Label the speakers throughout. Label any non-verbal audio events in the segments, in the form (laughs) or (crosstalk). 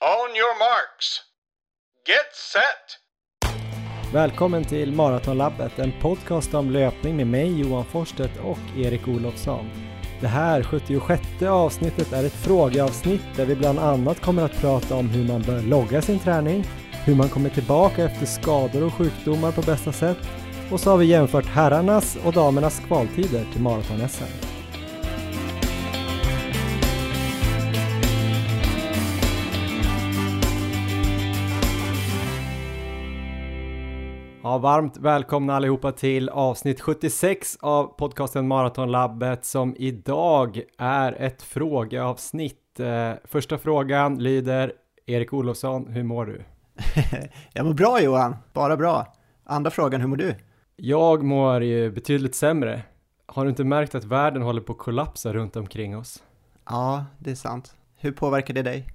Speaker 1: On your marks. Get set!
Speaker 2: Välkommen till Maratonlabbet, en podcast om löpning med mig Johan Forsstedt och Erik Olofsson. Det här 76 avsnittet är ett frågeavsnitt där vi bland annat kommer att prata om hur man bör logga sin träning, hur man kommer tillbaka efter skador och sjukdomar på bästa sätt och så har vi jämfört herrarnas och damernas kvaltider till maraton-SM. Ja, varmt välkomna allihopa till avsnitt 76 av podcasten Maratonlabbet som idag är ett frågeavsnitt. Eh, första frågan lyder Erik Olofsson, hur mår du? (laughs)
Speaker 3: Jag mår bra Johan, bara bra. Andra frågan, hur mår du?
Speaker 2: Jag mår ju betydligt sämre. Har du inte märkt att världen håller på att kollapsa runt omkring oss?
Speaker 3: Ja, det är sant. Hur påverkar det dig?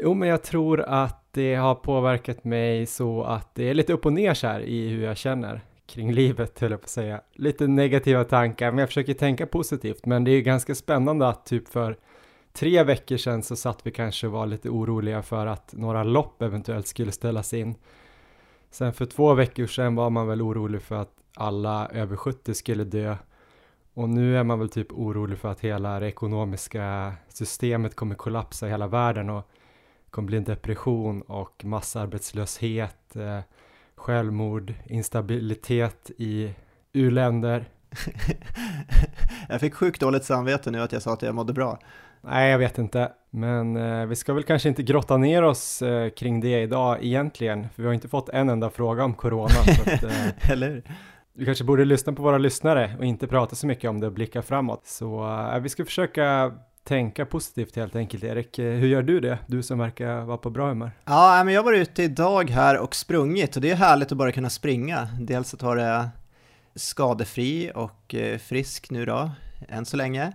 Speaker 2: Jo, men jag tror att det har påverkat mig så att det är lite upp och ner så här i hur jag känner kring livet, höll jag på att säga. Lite negativa tankar, men jag försöker tänka positivt. Men det är ganska spännande att typ för tre veckor sedan så satt vi kanske och var lite oroliga för att några lopp eventuellt skulle ställas in. Sen för två veckor sedan var man väl orolig för att alla över 70 skulle dö. Och nu är man väl typ orolig för att hela det ekonomiska systemet kommer kollapsa i hela världen och kommer bli en depression och massarbetslöshet, eh, självmord, instabilitet i u-länder. (laughs)
Speaker 3: jag fick sjukt dåligt samvete nu att jag sa att jag mådde bra.
Speaker 2: Nej, jag vet inte, men eh, vi ska väl kanske inte grotta ner oss eh, kring det idag egentligen, för vi har inte fått en enda fråga om corona. att, (laughs)
Speaker 3: eh, Eller
Speaker 2: Vi kanske borde lyssna på våra lyssnare och inte prata så mycket om det och blicka framåt. Så eh, vi ska försöka tänka positivt helt enkelt. Erik, eh, hur gör du det? Du som verkar vara på bra humör.
Speaker 3: Ja, men jag var ute idag här och sprungit och det är härligt att bara kunna springa. Dels att ha det skadefri och eh, frisk nu då, än så länge.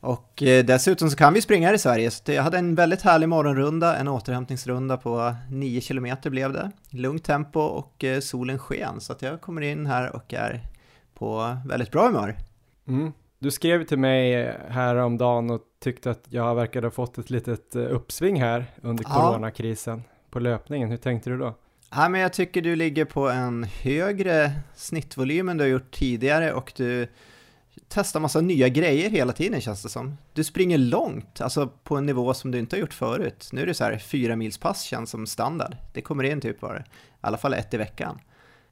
Speaker 3: Och eh, dessutom så kan vi springa här i Sverige, så jag hade en väldigt härlig morgonrunda, en återhämtningsrunda på 9 km blev det. Lugnt tempo och solen sken, så att jag kommer in här och är på väldigt bra humör.
Speaker 2: Mm. Du skrev till mig häromdagen och tyckte att jag verkade ha fått ett litet eh, uppsving här under ja. coronakrisen på löpningen. Hur tänkte du då?
Speaker 3: Ja, men jag tycker du ligger på en högre snittvolym än du har gjort tidigare och du testar massa nya grejer hela tiden känns det som. Du springer långt, alltså på en nivå som du inte har gjort förut. Nu är det så här fyra mils pass känns som standard. Det kommer in typ bara, i alla fall ett i veckan.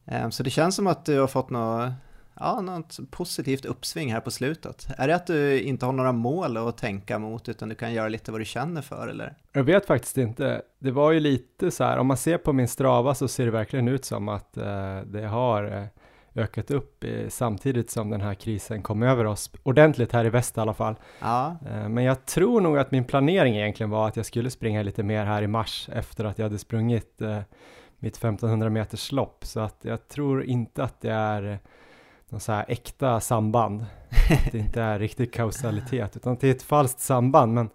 Speaker 3: Ehm, så det känns som att du har fått något ja, något positivt uppsving här på slutet. Är det att du inte har några mål att tänka mot utan du kan göra lite vad du känner för eller?
Speaker 2: Jag vet faktiskt inte. Det var ju lite så här, om man ser på min strava så ser det verkligen ut som att eh, det har eh, ökat upp i, samtidigt som den här krisen kom över oss, ordentligt här i väst i alla fall.
Speaker 3: Ja.
Speaker 2: Eh, men jag tror nog att min planering egentligen var att jag skulle springa lite mer här i mars efter att jag hade sprungit eh, mitt 1500 meters lopp, så att jag tror inte att det är så här äkta samband. (laughs) att det inte är riktig kausalitet, utan det är ett falskt samband. Men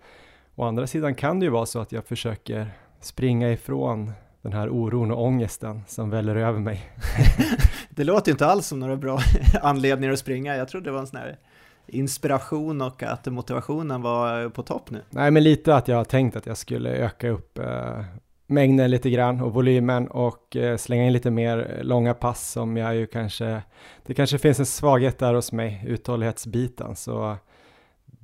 Speaker 2: å andra sidan kan det ju vara så att jag försöker springa ifrån den här oron och ångesten som väller över mig. (laughs)
Speaker 3: det låter ju inte alls som några bra (laughs) anledningar att springa. Jag trodde det var en sån här inspiration och att motivationen var på topp nu.
Speaker 2: Nej, men lite att jag har tänkt att jag skulle öka upp eh, mängden lite grann och volymen och eh, slänga in lite mer långa pass som jag ju kanske, det kanske finns en svaghet där hos mig, uthållighetsbiten, så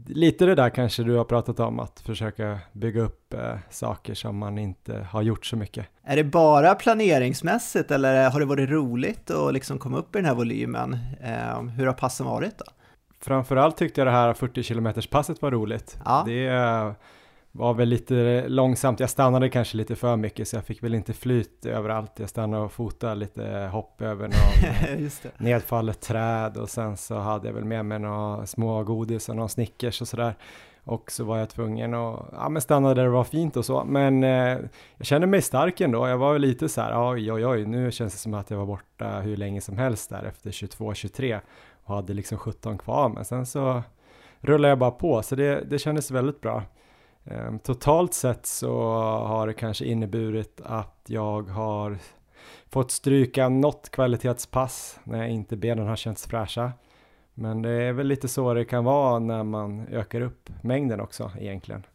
Speaker 2: lite det där kanske du har pratat om, att försöka bygga upp eh, saker som man inte har gjort så mycket.
Speaker 3: Är det bara planeringsmässigt eller har det varit roligt att liksom komma upp i den här volymen? Eh, hur har passen varit då?
Speaker 2: Framförallt tyckte jag det här 40 km passet var roligt.
Speaker 3: Ja.
Speaker 2: Det var väl lite långsamt. Jag stannade kanske lite för mycket så jag fick väl inte flyt överallt. Jag stannade och fotade lite hopp över någon (laughs) nedfallet träd och sen så hade jag väl med mig några små godis och någon Snickers och sådär. Och så var jag tvungen att ja, men stanna där det var fint och så. Men eh, jag kände mig stark ändå. Jag var lite så här, oj, oj, oj, nu känns det som att jag var borta hur länge som helst där efter 22-23 och hade liksom 17 kvar. Men sen så rullade jag bara på, så det, det kändes väldigt bra. Ehm, totalt sett så har det kanske inneburit att jag har fått stryka något kvalitetspass när inte benen har känts fräscha. Men det är väl lite så det kan vara när man ökar upp mängden också egentligen.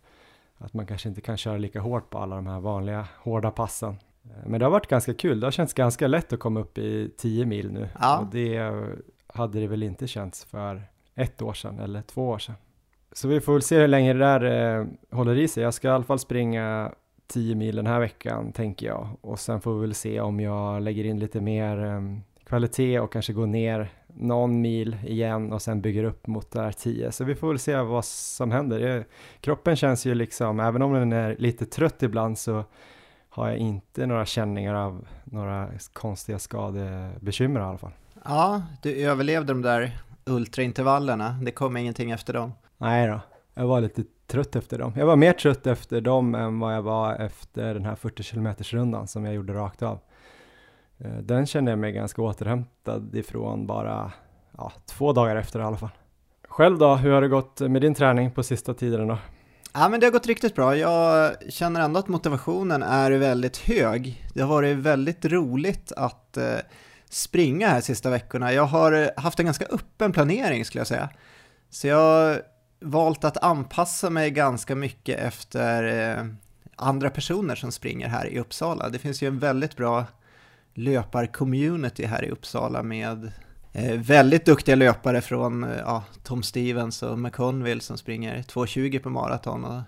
Speaker 2: Att man kanske inte kan köra lika hårt på alla de här vanliga hårda passen. Eh, men det har varit ganska kul, det har känts ganska lätt att komma upp i 10 mil nu. Ja. Och det hade det väl inte känts för ett år sedan eller två år sedan. Så vi får väl se hur länge det där eh, håller i sig. Jag ska i alla fall springa 10 mil den här veckan tänker jag och sen får vi väl se om jag lägger in lite mer eh, kvalitet och kanske går ner någon mil igen och sen bygger upp mot där 10. Så vi får väl se vad som händer. kroppen känns ju liksom, även om den är lite trött ibland så har jag inte några känningar av några konstiga skadebekymmer i alla fall.
Speaker 3: Ja, du överlevde de där ultraintervallerna. Det kom ingenting efter dem.
Speaker 2: Nej då, jag var lite trött efter dem. Jag var mer trött efter dem än vad jag var efter den här 40 km rundan som jag gjorde rakt av. Eh, den kände jag mig ganska återhämtad ifrån bara ja, två dagar efter i alla fall. Själv då, hur har det gått med din träning på sista tiden då?
Speaker 3: Ja men det har gått riktigt bra. Jag känner ändå att motivationen är väldigt hög. Det har varit väldigt roligt att eh, springa här sista veckorna. Jag har haft en ganska öppen planering skulle jag säga. Så jag valt att anpassa mig ganska mycket efter eh, andra personer som springer här i Uppsala. Det finns ju en väldigt bra löparcommunity här i Uppsala med eh, väldigt duktiga löpare från eh, ja, Tom Stevens och McConville som springer 2.20 på maraton. Och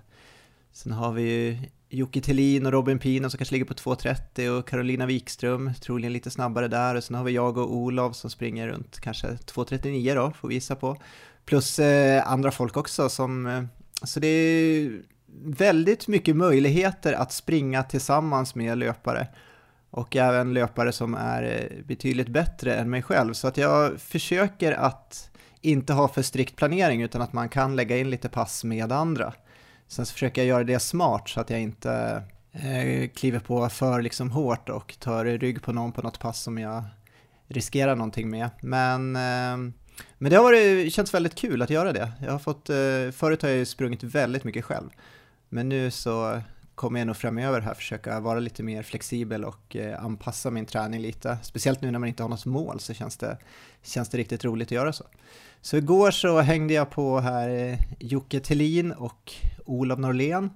Speaker 3: sen har vi ju Jocke Tillin och Robin Pino som kanske ligger på 2.30 och Carolina Wikström, troligen lite snabbare där. Och sen har vi jag och Olof som springer runt kanske 2.39 då, får visa på. Plus eh, andra folk också som, eh, så det är väldigt mycket möjligheter att springa tillsammans med löpare och även löpare som är eh, betydligt bättre än mig själv. Så att jag försöker att inte ha för strikt planering utan att man kan lägga in lite pass med andra. Sen så försöker jag göra det smart så att jag inte eh, kliver på för liksom hårt och tar rygg på någon på något pass som jag riskerar någonting med. Men, eh, men det har varit, känts väldigt kul att göra det. Jag har fått, eh, förut har jag ju sprungit väldigt mycket själv. Men nu så kommer jag nog framöver här försöka vara lite mer flexibel och eh, anpassa min träning lite. Speciellt nu när man inte har något mål så känns det, känns det riktigt roligt att göra så. Så igår så hängde jag på här eh, Jocke Tillin och Olof Norlén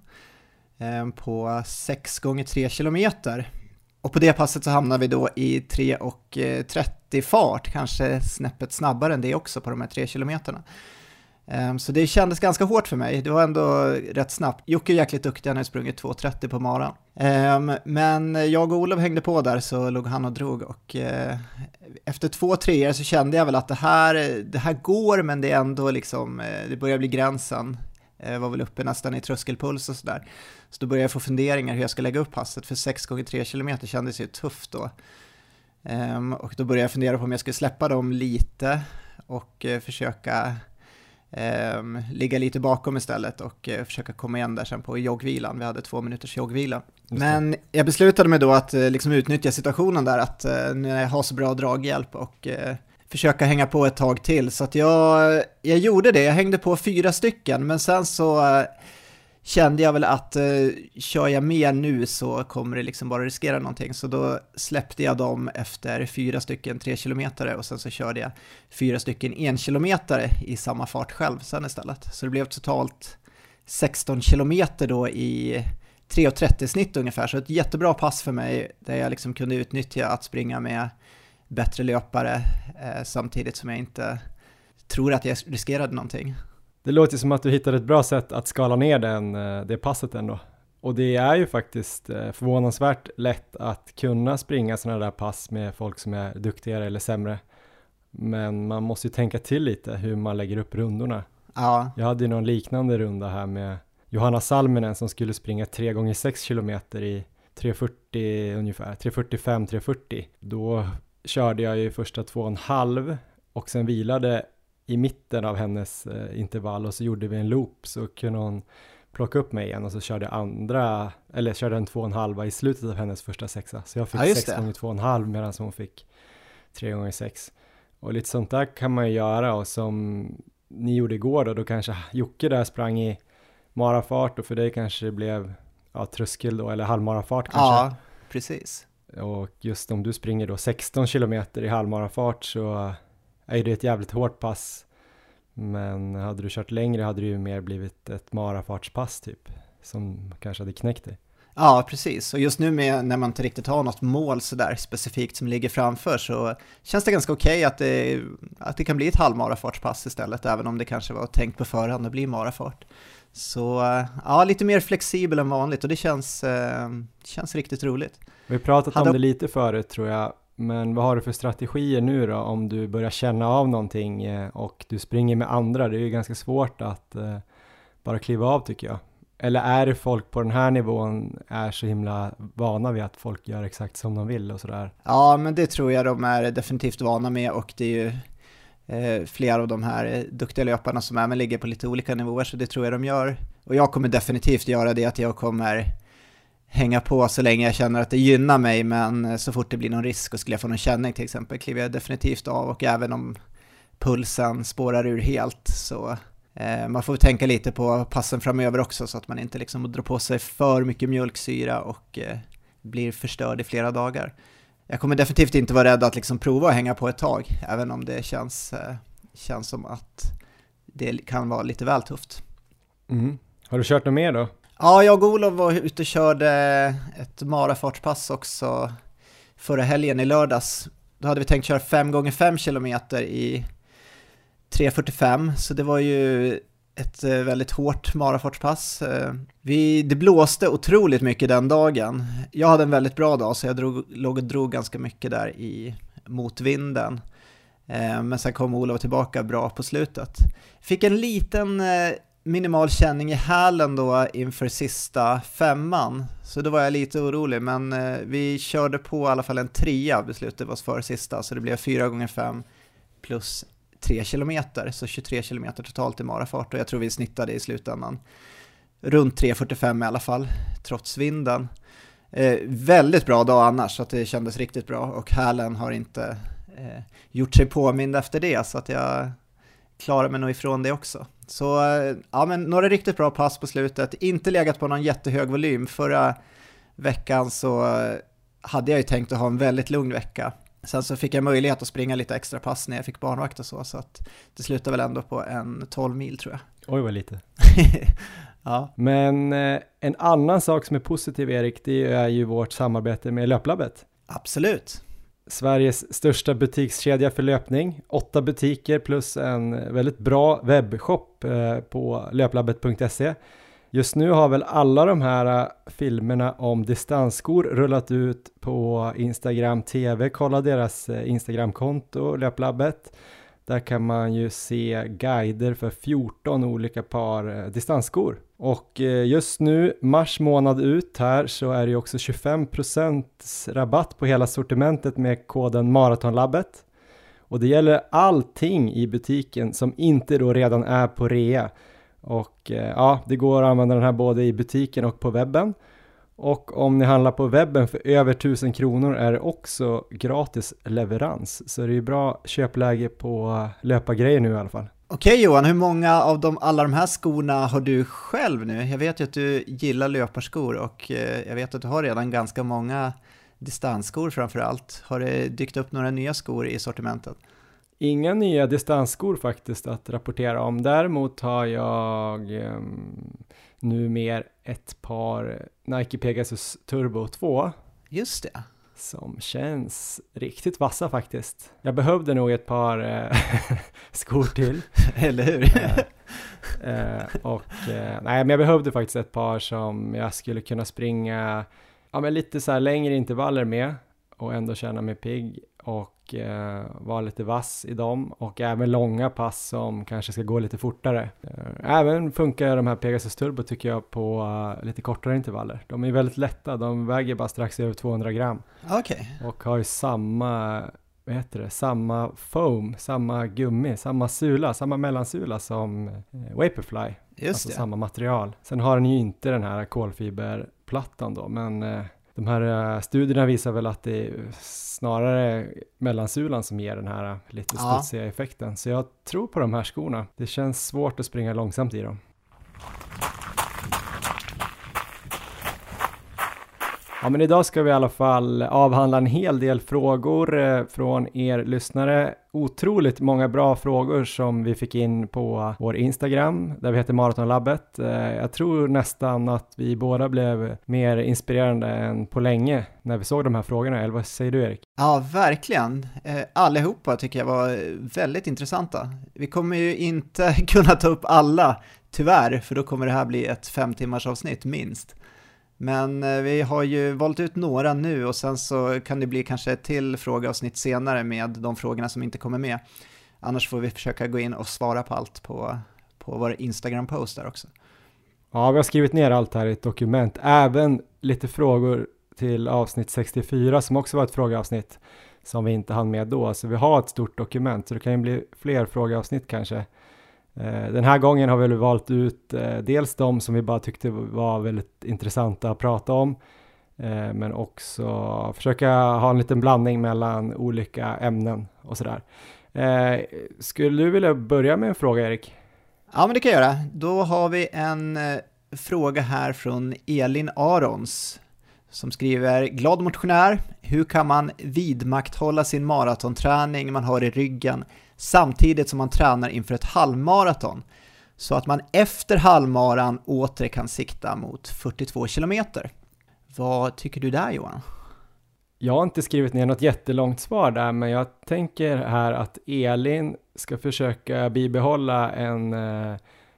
Speaker 3: på 6 gånger 3 kilometer. Och på det passet så hamnar vi då i 3.30 eh, fart, kanske snäppet snabbare än det också på de här 3 kilometerna. Ehm, så det kändes ganska hårt för mig, det var ändå rätt snabbt. Jocke är jäkligt duktig, han har sprungit 2.30 på maran. Ehm, men jag och Olof hängde på där så låg han och drog och eh, efter två treor så kände jag väl att det här, det här går men det är ändå liksom, eh, det börjar bli gränsen. Jag var väl uppe nästan i tröskelpuls och sådär. Så då började jag få funderingar hur jag ska lägga upp passet, för 6 gånger 3 km kändes ju tufft då. Ehm, och då började jag fundera på om jag skulle släppa dem lite och eh, försöka Um, ligga lite bakom istället och uh, försöka komma igen där sen på joggvilan. Vi hade två minuters joggvila. Men jag beslutade mig då att liksom utnyttja situationen där, att när jag har så bra draghjälp och försöka hänga på ett tag till. Så att jag, jag gjorde det, jag hängde på fyra stycken, men sen så eh, kände jag väl att eh, kör jag mer nu så kommer det liksom bara riskera någonting. Så då släppte jag dem efter fyra stycken tre kilometer och sen så körde jag fyra stycken en kilometer i samma fart själv sen istället. Så det blev totalt 16 kilometer då i 3.30 snitt ungefär, så ett jättebra pass för mig där jag liksom kunde utnyttja att springa med bättre löpare eh, samtidigt som jag inte tror att jag riskerade någonting.
Speaker 2: Det låter som att du hittade ett bra sätt att skala ner den, eh, det passet ändå. Och det är ju faktiskt eh, förvånansvärt lätt att kunna springa sådana där pass med folk som är duktigare eller sämre. Men man måste ju tänka till lite hur man lägger upp rundorna. Ja. Jag hade ju någon liknande runda här med Johanna Salminen som skulle springa 3 gånger 6 kilometer i 3.40 ungefär, 3.45, 3.40. Då körde jag ju första två och en halv och sen vilade i mitten av hennes eh, intervall och så gjorde vi en loop så kunde hon plocka upp mig igen och så körde andra, eller körde en två och en halva i slutet av hennes första sexa. Så jag fick ja, sex gånger två och en halv medan hon fick tre gånger sex. Och lite sånt där kan man ju göra och som ni gjorde igår då, då kanske Jocke där sprang i marafart och för dig kanske det blev ja, tröskel då, eller halvmarafart kanske.
Speaker 3: Ja, precis.
Speaker 2: Och just om du springer då 16 kilometer i halvmarafart så är det ett jävligt hårt pass. Men hade du kört längre hade det ju mer blivit ett marafartspass typ. som kanske hade knäckt dig.
Speaker 3: Ja, precis. Och just nu med, när man inte riktigt har något mål sådär specifikt som ligger framför så känns det ganska okej okay att, det, att det kan bli ett halvmarafartspass istället, även om det kanske var tänkt på förhand att bli marafart. Så ja, lite mer flexibel än vanligt och det känns, eh, känns riktigt roligt.
Speaker 2: Vi har pratat Hade... om det lite förut tror jag, men vad har du för strategier nu då om du börjar känna av någonting eh, och du springer med andra? Det är ju ganska svårt att eh, bara kliva av tycker jag. Eller är det folk på den här nivån är så himla vana vid att folk gör exakt som de vill och sådär?
Speaker 3: Ja, men det tror jag de är definitivt vana med och det är ju eh, Eh, flera av de här eh, duktiga löparna som även ligger på lite olika nivåer, så det tror jag de gör. Och jag kommer definitivt göra det, att jag kommer hänga på så länge jag känner att det gynnar mig, men eh, så fort det blir någon risk och skulle jag få någon känning till exempel kliver jag definitivt av och även om pulsen spårar ur helt så eh, man får tänka lite på passen framöver också så att man inte liksom drar på sig för mycket mjölksyra och eh, blir förstörd i flera dagar. Jag kommer definitivt inte vara rädd att liksom prova att hänga på ett tag, även om det känns, eh, känns som att det kan vara lite väl tufft.
Speaker 2: Mm. Har du kört något mer då?
Speaker 3: Ja, jag och Olof var ute och körde ett marafartspass också förra helgen i lördags. Då hade vi tänkt köra 5 gånger 5 km i 3.45, så det var ju ett eh, väldigt hårt marafartspass. Eh, vi, det blåste otroligt mycket den dagen. Jag hade en väldigt bra dag så jag drog, låg och drog ganska mycket där i motvinden. Eh, men sen kom Olof tillbaka bra på slutet. Fick en liten minimal känning i hälen då inför sista femman, så då var jag lite orolig, men vi körde på i alla fall en trea, beslutet var för sista, så det blev 4 gånger 5 plus 3 kilometer, så 23 kilometer totalt i marafart och jag tror vi snittade i slutändan runt 3.45 i alla fall, trots vinden. Eh, väldigt bra dag annars, så att det kändes riktigt bra och hälen har inte eh, gjort sig påmind efter det, så att jag klarar mig nog ifrån det också. Så eh, ja, men några riktigt bra pass på slutet, inte legat på någon jättehög volym. Förra veckan så hade jag ju tänkt att ha en väldigt lugn vecka. Sen så fick jag möjlighet att springa lite extra pass när jag fick barnvakt och så, så att det slutade väl ändå på en 12 mil tror jag. (laughs)
Speaker 2: Oj, vad lite. ja. Men eh, en annan sak som är positiv, Erik, det är ju vårt samarbete med Löplabbet.
Speaker 3: Absolut.
Speaker 2: Sveriges största butikskedja för löpning. Åtta butiker plus en väldigt bra webbshop eh, på löplabbet.se. Just nu har väl alla de här äh, filmerna om distansskor rullat ut på Instagram TV. Kolla deras äh, Instagramkonto, Löplabbet. Där kan man ju se guider för 14 olika par äh, distansskor. Och just nu, mars månad ut här, så är det ju också 25% rabatt på hela sortimentet med koden Maratonlabbet. Och det gäller allting i butiken som inte då redan är på rea. Och eh, ja, det går att använda den här både i butiken och på webben. Och om ni handlar på webben för över 1000 kronor är det också gratis leverans. Så det är ju bra köpläge på löpargrejer nu i alla fall.
Speaker 3: Okej Johan, hur många av de, alla de här skorna har du själv nu? Jag vet ju att du gillar löparskor och eh, jag vet att du har redan ganska många distansskor framför allt. Har det dykt upp några nya skor i sortimentet?
Speaker 2: Inga nya distansskor faktiskt att rapportera om. Däremot har jag um, nu mer ett par Nike Pegasus Turbo 2.
Speaker 3: Just det.
Speaker 2: Som känns riktigt vassa faktiskt. Jag behövde nog ett par äh, (laughs) skor till. (laughs)
Speaker 3: Eller hur?
Speaker 2: äh, och äh, nej, men jag behövde faktiskt ett par som jag skulle kunna springa ja, men lite så här längre intervaller med och ändå känna mig pigg och eh, vara lite vass i dem och även långa pass som kanske ska gå lite fortare. Eh, även funkar de här Pegasus Turbo tycker jag på uh, lite kortare intervaller. De är väldigt lätta, de väger bara strax över 200 gram.
Speaker 3: Okay.
Speaker 2: Och har ju samma, vad heter det, samma foam, samma gummi, samma sula, samma mellansula som eh, Vaporfly. Just alltså det. samma material. Sen har den ju inte den här kolfiberplattan då, men de här uh, studierna visar väl att det är snarare mellansulan som ger den här uh, lite studsiga ja. effekten. Så jag tror på de här skorna. Det känns svårt att springa långsamt i dem. Ja, men idag ska vi i alla fall avhandla en hel del frågor eh, från er lyssnare otroligt många bra frågor som vi fick in på vår Instagram där vi heter Maratonlabbet. Eh, jag tror nästan att vi båda blev mer inspirerande än på länge när vi såg de här frågorna, eller vad säger du Erik?
Speaker 3: Ja, verkligen. Eh, allihopa tycker jag var väldigt intressanta. Vi kommer ju inte (laughs) kunna ta upp alla, tyvärr, för då kommer det här bli ett fem timmars avsnitt minst. Men eh, vi har ju valt ut några nu och sen så kan det bli kanske ett till frågeavsnitt senare med de frågorna som inte kommer med. Annars får vi försöka gå in och svara på allt på, på vår Instagram-post där också.
Speaker 2: Ja, vi har skrivit ner allt här i ett dokument, även lite frågor till avsnitt 64 som också var ett frågeavsnitt som vi inte hann med då, så vi har ett stort dokument, så det kan ju bli fler frågeavsnitt kanske. Eh, den här gången har vi valt ut eh, dels de som vi bara tyckte var väldigt intressanta att prata om, eh, men också försöka ha en liten blandning mellan olika ämnen och sådär. Skulle du vilja börja med en fråga, Erik?
Speaker 3: Ja, men det kan jag göra. Då har vi en fråga här från Elin Arons som skriver Glad motionär, hur kan man vidmakthålla sin maratonträning man har i ryggen samtidigt som man tränar inför ett halvmaraton så att man efter halvmaran åter kan sikta mot 42 kilometer. Vad tycker du där Johan?
Speaker 2: Jag har inte skrivit ner något jättelångt svar där, men jag tänker här att Elin ska försöka bibehålla en eh,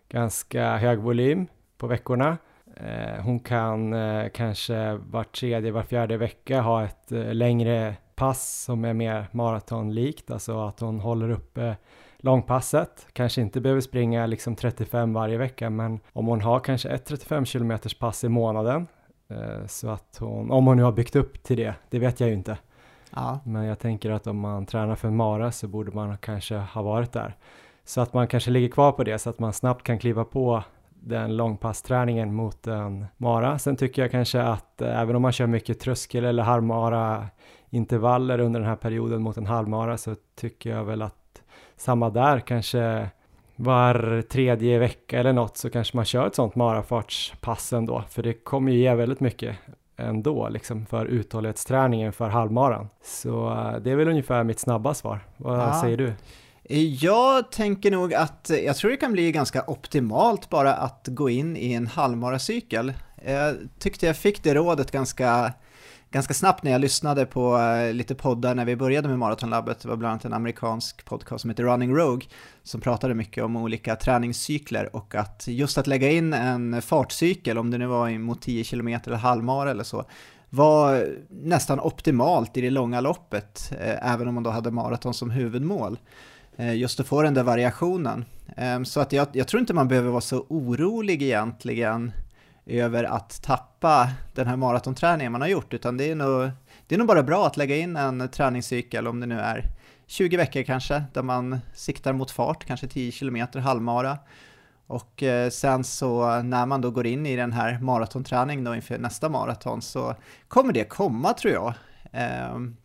Speaker 2: ganska hög volym på veckorna. Eh, hon kan eh, kanske var tredje, var fjärde vecka ha ett eh, längre pass som är mer maratonlikt, alltså att hon håller uppe långpasset, kanske inte behöver springa liksom 35 varje vecka, men om hon har kanske ett 35 km pass i månaden, eh, så att hon, om hon nu har byggt upp till det, det vet jag ju inte. Ja. Men jag tänker att om man tränar för mara så borde man kanske ha varit där. Så att man kanske ligger kvar på det så att man snabbt kan kliva på den långpassträningen mot en mara. Sen tycker jag kanske att eh, även om man kör mycket tröskel eller halvmara intervaller under den här perioden mot en halvmara så tycker jag väl att samma där kanske var tredje vecka eller något så kanske man kör ett sånt marafartspass ändå för det kommer ju ge väldigt mycket ändå liksom för uthållighetsträningen för halvmaran. Så eh, det är väl ungefär mitt snabba svar. Vad ja. säger du?
Speaker 3: Jag tänker nog att jag tror det kan bli ganska optimalt bara att gå in i en halvmaracykel. Jag tyckte jag fick det rådet ganska ganska snabbt när jag lyssnade på eh, lite poddar när vi började med Maratonlabbet, det var bland annat en amerikansk podcast som heter Running Rogue, som pratade mycket om olika träningscykler och att just att lägga in en fartcykel, om det nu var mot 10 km eller halvmara eller så, var nästan optimalt i det långa loppet, eh, även om man då hade maraton som huvudmål. Eh, just att få den där variationen. Ehm, så att jag, jag tror inte man behöver vara så orolig egentligen över att tappa den här maratonträningen man har gjort, utan det är nog, det är nog bara bra att lägga in en träningscykel, om det nu är 20 veckor kanske, där man siktar mot fart, kanske 10 km halvmara. Och eh, sen så när man då går in i den här maratonträningen då inför nästa maraton så kommer det komma tror jag. Ehm,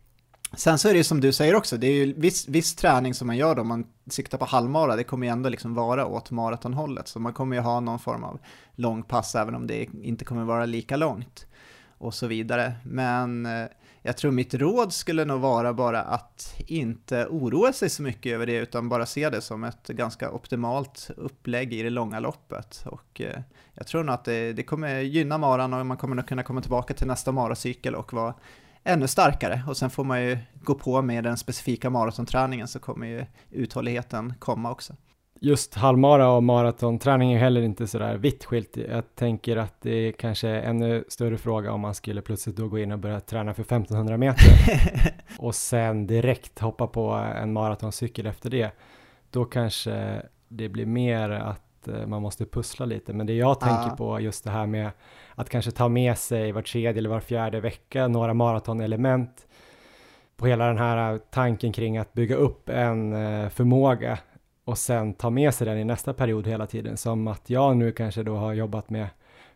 Speaker 3: Sen så är det ju som du säger också, det är ju viss, viss träning som man gör då, om man siktar på halvmara, det kommer ju ändå liksom vara åt maratonhållet, så man kommer ju ha någon form av långpass även om det inte kommer vara lika långt och så vidare. Men eh, jag tror mitt råd skulle nog vara bara att inte oroa sig så mycket över det utan bara se det som ett ganska optimalt upplägg i det långa loppet. Och eh, jag tror nog att det, det kommer gynna maran och man kommer nog kunna komma tillbaka till nästa maracykel och vara ännu starkare. Och sen får man ju gå på med den specifika maratonträningen så kommer ju uthålligheten komma också
Speaker 2: just halvmara och maratonträning är heller inte sådär vitt skilt. Jag tänker att det är kanske är ännu större fråga om man skulle plötsligt då gå in och börja träna för 1500 meter (laughs) och sen direkt hoppa på en maratoncykel efter det. Då kanske det blir mer att eh, man måste pussla lite. Men det jag tänker ah. på just det här med att kanske ta med sig var tredje eller var fjärde vecka några maratonelement på hela den här tanken kring att bygga upp en eh, förmåga och sen ta med sig den i nästa period hela tiden. Som att jag nu kanske då har jobbat med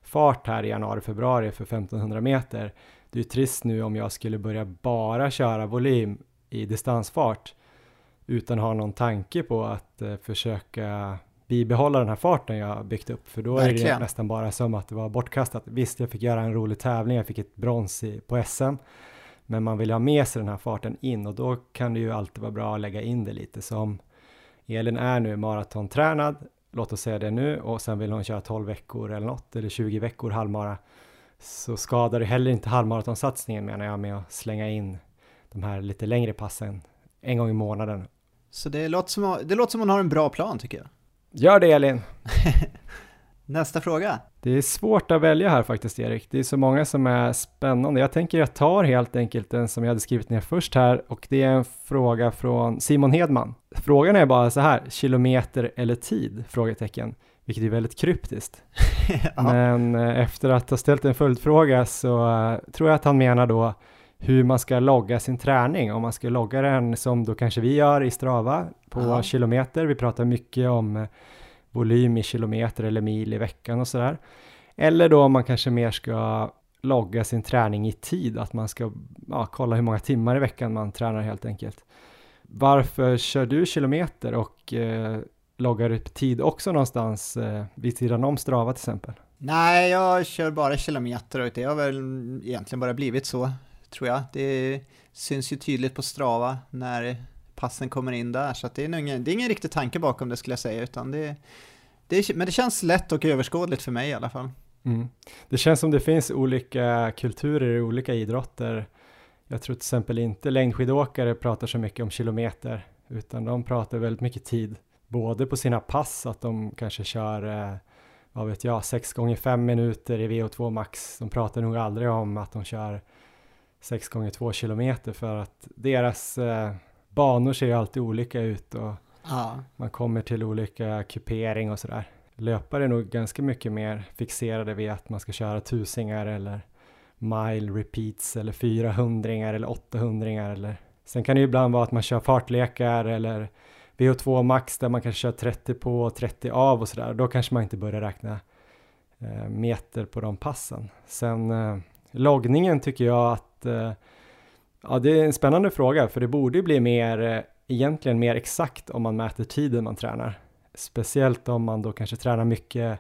Speaker 2: fart här i januari, februari för 1500 meter. Det är trist nu om jag skulle börja bara köra volym i distansfart utan ha någon tanke på att eh, försöka bibehålla den här farten jag byggt upp, för då Verkligen. är det nästan bara som att det var bortkastat. Visst, jag fick göra en rolig tävling, jag fick ett brons i, på SM, Men man vill ha med sig den här farten in och då kan det ju alltid vara bra att lägga in det lite. Som Elin är nu maratontränad, låt oss säga det nu, och sen vill hon köra 12 veckor eller något, eller 20 veckor halvmara. Så skadar det heller inte halvmaratonsatsningen menar jag med att slänga in de här lite längre passen en gång i månaden.
Speaker 3: Så det låter som, det låter som hon har en bra plan tycker jag.
Speaker 2: Gör det Elin! (laughs)
Speaker 3: Nästa fråga.
Speaker 2: Det är svårt att välja här faktiskt Erik. Det är så många som är spännande. Jag tänker jag tar helt enkelt den som jag hade skrivit ner först här och det är en fråga från Simon Hedman. Frågan är bara så här, kilometer eller tid? Frågetecken. Vilket är väldigt kryptiskt. (laughs) ja. Men eh, efter att ha ställt en följdfråga så uh, tror jag att han menar då hur man ska logga sin träning. Om man ska logga den som då kanske vi gör i Strava på ja. kilometer. Vi pratar mycket om uh, volym i kilometer eller mil i veckan och sådär. Eller då om man kanske mer ska logga sin träning i tid, att man ska ja, kolla hur många timmar i veckan man tränar helt enkelt. Varför kör du kilometer och eh, loggar upp tid också någonstans eh, vid sidan om Strava till exempel?
Speaker 3: Nej, jag kör bara kilometer och det har väl egentligen bara blivit så, tror jag. Det syns ju tydligt på Strava när passen kommer in där, så det, är ingen, det är ingen riktig tanke bakom det skulle jag säga, utan det, det men det känns lätt och överskådligt för mig i alla fall.
Speaker 2: Mm. Det känns som det finns olika kulturer i olika idrotter. Jag tror till exempel inte längdskidåkare pratar så mycket om kilometer, utan de pratar väldigt mycket tid, både på sina pass, att de kanske kör, eh, vad vet jag, 6 gånger 5 minuter i VO2 max. De pratar nog aldrig om att de kör 6 gånger 2 kilometer för att deras eh, banor ser ju alltid olika ut och ja. man kommer till olika kupering och sådär. Löpare är nog ganska mycket mer fixerade vid att man ska köra tusingar eller mile repeats eller 400 eller 800 eller sen kan det ju ibland vara att man kör fartlekar eller VO2 max där man kanske kör 30 på och 30 av och sådär. Då kanske man inte börjar räkna eh, meter på de passen. Sen eh, loggningen tycker jag att eh, Ja, det är en spännande fråga, för det borde bli mer, eh, egentligen mer exakt om man mäter tiden man tränar. Speciellt om man då kanske tränar mycket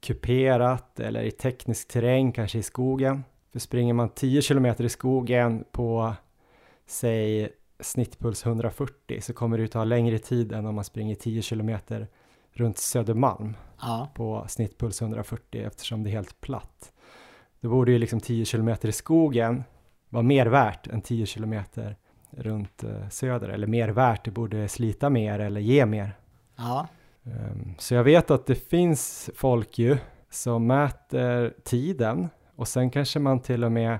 Speaker 2: kuperat eller i teknisk terräng, kanske i skogen. För springer man 10 kilometer i skogen på, säg snittpuls 140 så kommer det ta längre tid än om man springer 10 kilometer runt Södermalm ja. på snittpuls 140 eftersom det är helt platt. Då borde ju liksom 10 kilometer i skogen var mer värt än 10 kilometer runt eh, söder, eller mer värt, det borde slita mer eller ge mer. Ja. Um, så jag vet att det finns folk ju som mäter tiden och sen kanske man till och med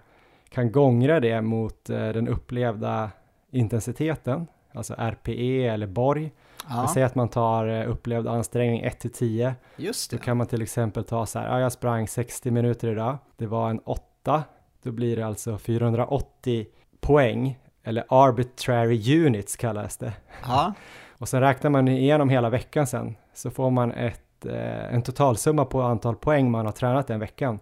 Speaker 2: kan gångra det mot uh, den upplevda intensiteten, alltså RPE eller Borg. Ja. Säg att man tar uh, upplevd ansträngning 1 till 10. Just det. Då kan man till exempel ta så här, ja, jag sprang 60 minuter idag, det var en 8 då blir det alltså 480 poäng, eller arbitrary units kallas det. Ja. (laughs) Och sen räknar man igenom hela veckan sen, så får man ett, eh, en totalsumma på antal poäng man har tränat den veckan.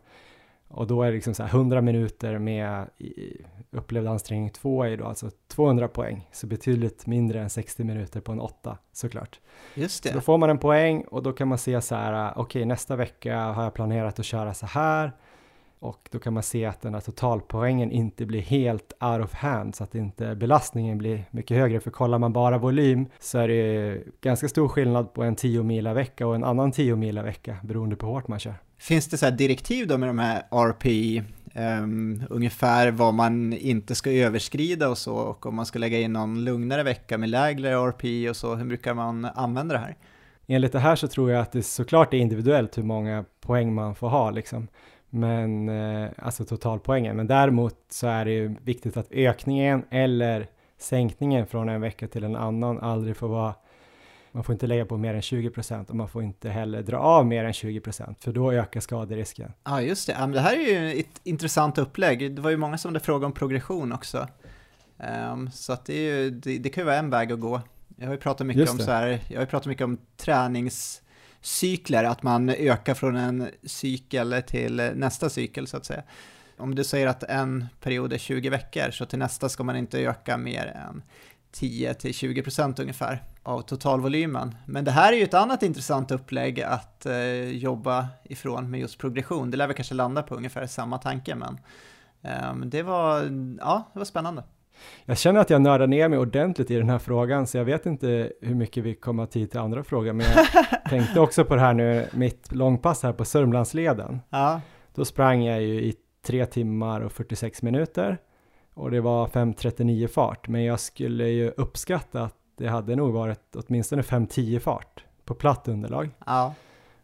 Speaker 2: Och då är det liksom så här 100 minuter med upplevd ansträngning 2 är då alltså 200 poäng, så betydligt mindre än 60 minuter på en 8 såklart. Just det. Så då får man en poäng och då kan man se så här, okej okay, nästa vecka har jag planerat att köra så här, och då kan man se att den här totalpoängen inte blir helt out of hand så att inte belastningen blir mycket högre. För kollar man bara volym så är det ganska stor skillnad på en 10 mila vecka och en annan 10 mila vecka beroende på hur hårt man kör.
Speaker 3: Finns det så direktiv då med de här RPI, um, ungefär vad man inte ska överskrida och så och om man ska lägga in någon lugnare vecka med lägre RP och så, hur brukar man använda det här?
Speaker 2: Enligt det här så tror jag att det såklart är individuellt hur många poäng man får ha liksom men eh, alltså totalpoängen. Men däremot så är det ju viktigt att ökningen eller sänkningen från en vecka till en annan aldrig får vara man får inte lägga på mer än 20 procent och man får inte heller dra av mer än 20 procent för då ökar skaderisken.
Speaker 3: Ja, just det. det här är ju ett intressant upplägg. Det var ju många som hade frågat om progression också. Um, så att det, är ju, det, det, kan ju vara en väg att gå. Jag har ju pratat mycket om så här, jag har pratat mycket om tränings cykler, att man ökar från en cykel till nästa cykel så att säga. Om du säger att en period är 20 veckor, så till nästa ska man inte öka mer än 10-20% ungefär av totalvolymen. Men det här är ju ett annat intressant upplägg att eh, jobba ifrån med just progression. Det lär vi kanske landa på ungefär samma tanke, men Um, det var, ja, det var spännande.
Speaker 2: Jag känner att jag nördar ner mig ordentligt i den här frågan, så jag vet inte hur mycket vi kommer att tid till andra frågor, men jag (laughs) tänkte också på det här nu, mitt långpass här på Sörmlandsleden. Ja. Då sprang jag ju i tre timmar och 46 minuter och det var 5.39 fart, men jag skulle ju uppskatta att det hade nog varit åtminstone 5.10 fart på platt underlag. Ja.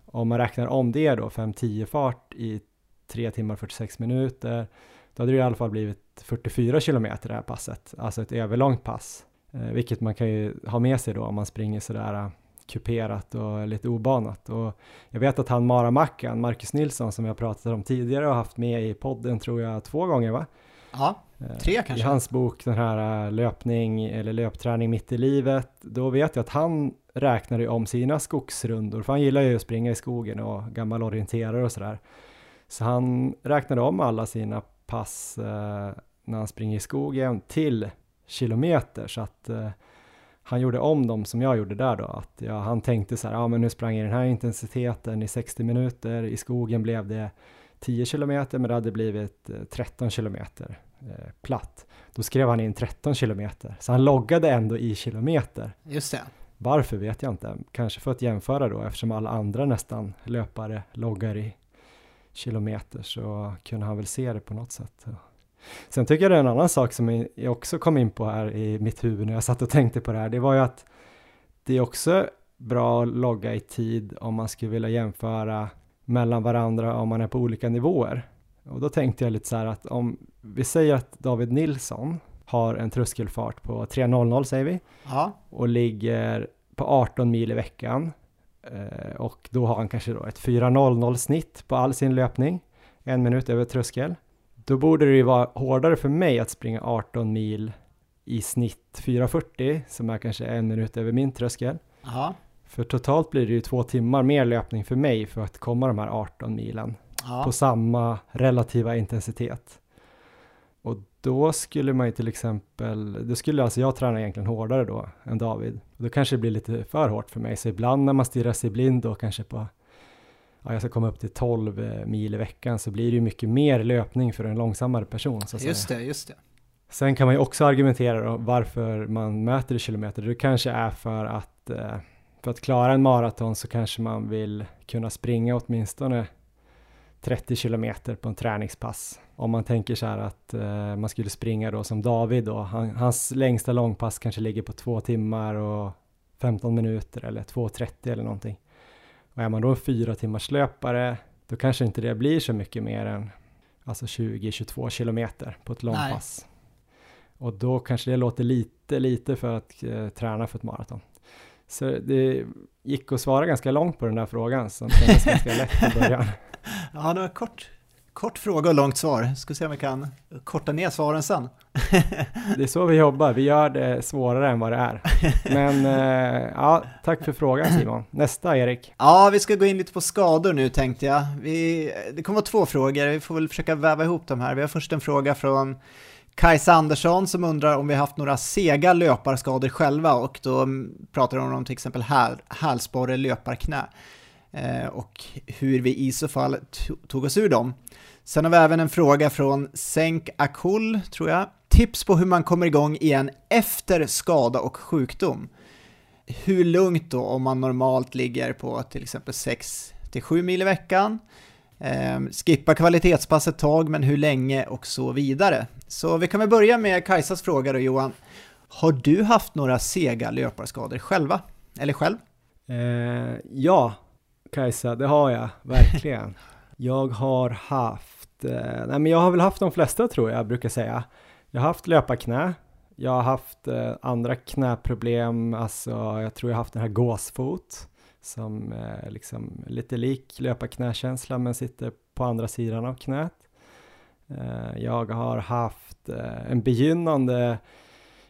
Speaker 2: Om man räknar om det då, 5.10 fart i 3 timmar och 46 minuter, då hade det i alla fall blivit 44 kilometer det här passet, alltså ett överlångt pass, eh, vilket man kan ju ha med sig då om man springer sådär uh, kuperat och lite obanat. Och jag vet att han Maramackan, Marcus Nilsson, som jag pratat om tidigare och haft med i podden tror jag två gånger va?
Speaker 3: Ja, eh, tre kanske.
Speaker 2: I hans bok, den här uh, löpning eller löpträning mitt i livet, då vet jag att han räknade om sina skogsrundor, för han gillar ju att springa i skogen och gammal orienterare och sådär. Så han räknade om alla sina pass eh, när han springer i skogen till kilometer så att eh, han gjorde om dem som jag gjorde där då, att ja, han tänkte så här, ja men nu sprang jag i den här intensiteten i 60 minuter, i skogen blev det 10 kilometer men det hade blivit 13 eh, kilometer eh, platt. Då skrev han in 13 kilometer, så han loggade ändå i kilometer.
Speaker 3: Just det.
Speaker 2: Varför vet jag inte, kanske för att jämföra då eftersom alla andra nästan löpare loggar i kilometer så kunde han väl se det på något sätt. Sen tycker jag det är en annan sak som jag också kom in på här i mitt huvud när jag satt och tänkte på det här. Det var ju att det är också bra att logga i tid om man skulle vilja jämföra mellan varandra om man är på olika nivåer. Och då tänkte jag lite så här att om vi säger att David Nilsson har en tröskelfart på 3.00 säger vi ja. och ligger på 18 mil i veckan Eh, och då har han kanske då ett 4.00 snitt på all sin löpning, en minut över tröskel. Då borde det ju vara hårdare för mig att springa 18 mil i snitt 4.40 som är kanske en minut över min tröskel. Aha. För totalt blir det ju två timmar mer löpning för mig för att komma de här 18 milen Aha. på samma relativa intensitet. Då skulle man ju till exempel, då skulle alltså jag träna egentligen hårdare då än David. Då kanske det blir lite för hårt för mig, så ibland när man stirrar sig blind då kanske på, ja jag ska komma upp till 12 eh, mil i veckan, så blir det ju mycket mer löpning för en långsammare person. Så att
Speaker 3: just
Speaker 2: säga.
Speaker 3: det, just det.
Speaker 2: Sen kan man ju också argumentera då varför man mäter i kilometer. Det kanske är för att, eh, för att klara en maraton så kanske man vill kunna springa åtminstone 30 kilometer på en träningspass. Om man tänker så här att eh, man skulle springa då som David då, han, hans längsta långpass kanske ligger på två timmar och 15 minuter eller 2.30 eller någonting. Och är man då en fyra timmars löpare, då kanske inte det blir så mycket mer än alltså 20-22 kilometer på ett långpass. Nej. Och då kanske det låter lite, lite för att eh, träna för ett maraton. Så det gick att svara ganska långt på den där frågan som kändes ganska lätt i början. (laughs)
Speaker 3: Ja, det var kort, kort fråga och långt svar. Ska se om vi kan korta ner svaren sen. (laughs)
Speaker 2: det är så vi jobbar, vi gör det svårare än vad det är. Men eh, ja, tack för frågan Simon. Nästa Erik.
Speaker 3: Ja, vi ska gå in lite på skador nu tänkte jag. Vi, det kommer vara två frågor, vi får väl försöka väva ihop dem här. Vi har först en fråga från Kajsa Andersson som undrar om vi haft några sega löparskador själva och då pratar hon om till exempel hälsporre, löparknä. Eh, och hur vi i så fall tog oss ur dem. Sen har vi även en fråga från Senk Akul, tror jag. Tips på hur man kommer igång igen efter skada och sjukdom. Hur lugnt då om man normalt ligger på till exempel 6-7 mil i veckan? Ehm, skippa kvalitetspass ett tag, men hur länge och så vidare. Så vi kan väl börja med Kajsas fråga då Johan. Har du haft några sega löparskador själva? Eller själv?
Speaker 2: Eh, ja, Kajsa, det har jag verkligen jag har haft, eh, nej men jag har väl haft de flesta tror jag, brukar säga. Jag har haft löparknä, jag har haft eh, andra knäproblem, alltså jag tror jag har haft den här gåsfot som är liksom lite lik löparknäkänsla men sitter på andra sidan av knät. Eh, jag har haft eh, en begynnande,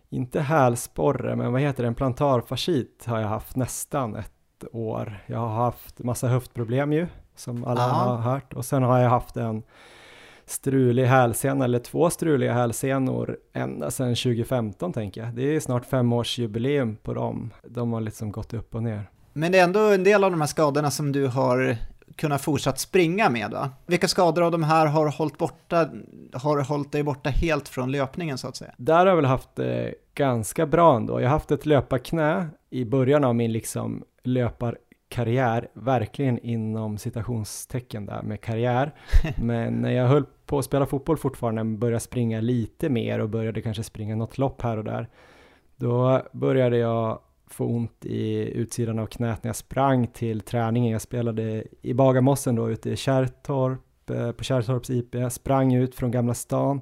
Speaker 2: inte hälsporre, men vad heter det, en plantarfascit har jag haft nästan ett år. Jag har haft massa höftproblem ju, som alla Aha. har hört. Och sen har jag haft en strulig hälsena, eller två struliga hälsenor ända sedan 2015 tänker jag. Det är snart femårsjubileum på dem. De har liksom gått upp och ner.
Speaker 3: Men det är ändå en del av de här skadorna som du har kunnat fortsatt springa med va? Vilka skador av de här har hållit, borta, har hållit dig borta helt från löpningen så att säga?
Speaker 2: Där har jag väl haft det ganska bra ändå. Jag har haft ett löparknä i början av min liksom löparkarriär, verkligen inom citationstecken där med karriär. (laughs) Men när jag höll på att spela fotboll fortfarande, började springa lite mer och började kanske springa något lopp här och där, då började jag få ont i utsidan av knät när jag sprang till träningen. Jag spelade i Bagarmossen då ute i Kärrtorp, eh, på Kärrtorps IP, jag sprang ut från Gamla stan,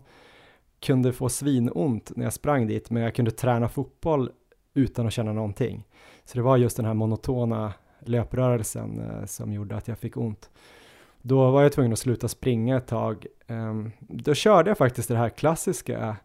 Speaker 2: kunde få svinont när jag sprang dit, men jag kunde träna fotboll utan att känna någonting. Så det var just den här monotona löprörelsen eh, som gjorde att jag fick ont. Då var jag tvungen att sluta springa ett tag. Ehm, då körde jag faktiskt det här klassiska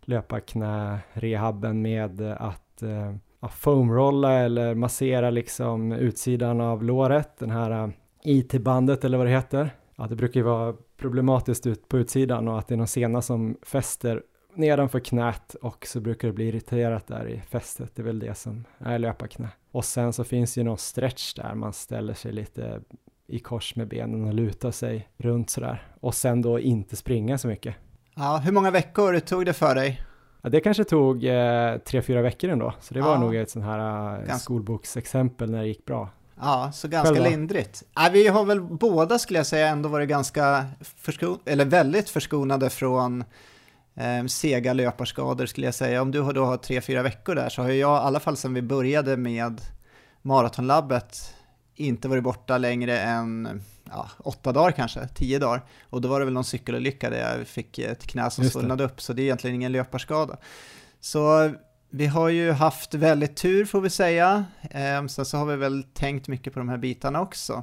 Speaker 2: löparknä-rehabben med att eh, foamrolla eller massera liksom utsidan av låret, den här eh, IT-bandet eller vad det heter. Ja, det brukar ju vara problematiskt ut på utsidan och att det är någon sena som fäster nedanför knät och så brukar det bli irriterat där i fästet. Det är väl det som är löparknä. Och sen så finns ju någon stretch där man ställer sig lite i kors med benen och lutar sig runt sådär. Och sen då inte springa så mycket.
Speaker 3: Ja, hur många veckor tog det för dig?
Speaker 2: Ja, det kanske tog eh, tre, fyra veckor ändå, så det var nog ett sånt här eh, skolboksexempel när det gick bra.
Speaker 3: Ja, så ganska Själva. lindrigt. Ja, vi har väl båda skulle jag säga ändå varit ganska förskon eller väldigt förskonade från eh, sega löparskador skulle jag säga. Om du då har tre, fyra veckor där så har jag i alla fall sedan vi började med maratonlabbet inte varit borta längre än ja, åtta dagar kanske, tio dagar. Och då var det väl någon cykelolycka där jag fick ett knä som svullnade upp, så det är egentligen ingen löparskada. Så vi har ju haft väldigt tur får vi säga. Ehm, sen så har vi väl tänkt mycket på de här bitarna också.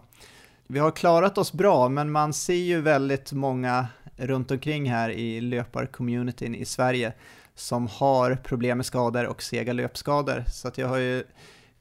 Speaker 3: Vi har klarat oss bra, men man ser ju väldigt många runt omkring här i löparcommunityn i Sverige som har problem med skador och sega löpskador. Så att jag har ju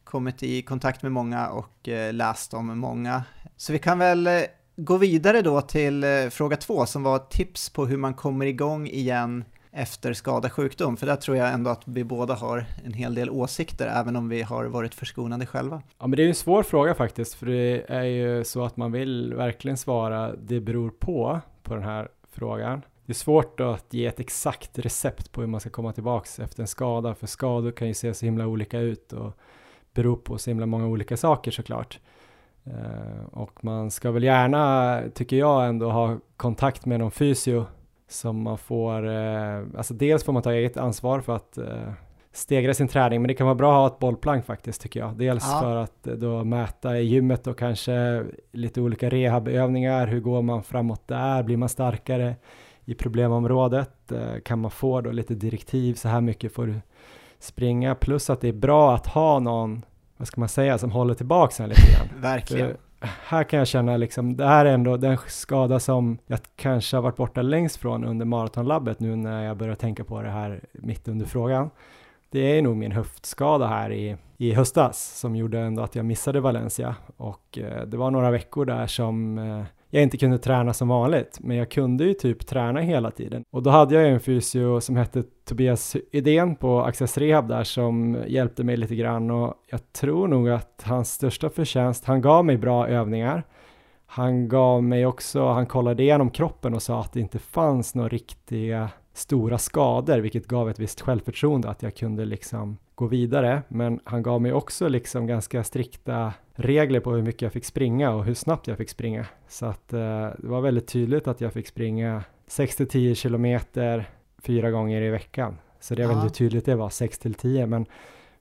Speaker 3: kommit i kontakt med många och eh, läst om många. Så vi kan väl eh, gå vidare då till eh, fråga två som var tips på hur man kommer igång igen efter skada sjukdom, för där tror jag ändå att vi båda har en hel del åsikter, även om vi har varit förskonade själva.
Speaker 2: Ja, men det är ju en svår fråga faktiskt, för det är ju så att man vill verkligen svara det beror på, på den här frågan. Det är svårt att ge ett exakt recept på hur man ska komma tillbaks efter en skada, för skador kan ju se så himla olika ut och bero på så himla många olika saker såklart. Eh, och man ska väl gärna, tycker jag, ändå ha kontakt med någon fysio som man får, eh, alltså dels får man ta eget ansvar för att eh, stegra sin träning, men det kan vara bra att ha ett bollplank faktiskt tycker jag. Dels ja. för att då mäta i gymmet och kanske lite olika rehabövningar, hur går man framåt där, blir man starkare i problemområdet, kan man få då lite direktiv, så här mycket får du springa, plus att det är bra att ha någon, vad ska man säga, som håller tillbaka en lite grann. (laughs)
Speaker 3: Verkligen.
Speaker 2: För här kan jag känna liksom, det här är ändå den skada som jag kanske har varit borta längst från under maratonlabbet nu när jag börjar tänka på det här mitt under frågan. Det är nog min höftskada här i, i höstas som gjorde ändå att jag missade Valencia och eh, det var några veckor där som eh, jag inte kunde träna som vanligt, men jag kunde ju typ träna hela tiden. Och då hade jag en fysio som hette Tobias Idén på Access Rehab där som hjälpte mig lite grann och jag tror nog att hans största förtjänst, han gav mig bra övningar. Han gav mig också, han kollade igenom kroppen och sa att det inte fanns några riktiga stora skador, vilket gav ett visst självförtroende att jag kunde liksom gå vidare. Men han gav mig också liksom ganska strikta regler på hur mycket jag fick springa och hur snabbt jag fick springa. Så att eh, det var väldigt tydligt att jag fick springa 6-10 kilometer fyra gånger i veckan. Så det är ja. väldigt tydligt det var 6 10 men,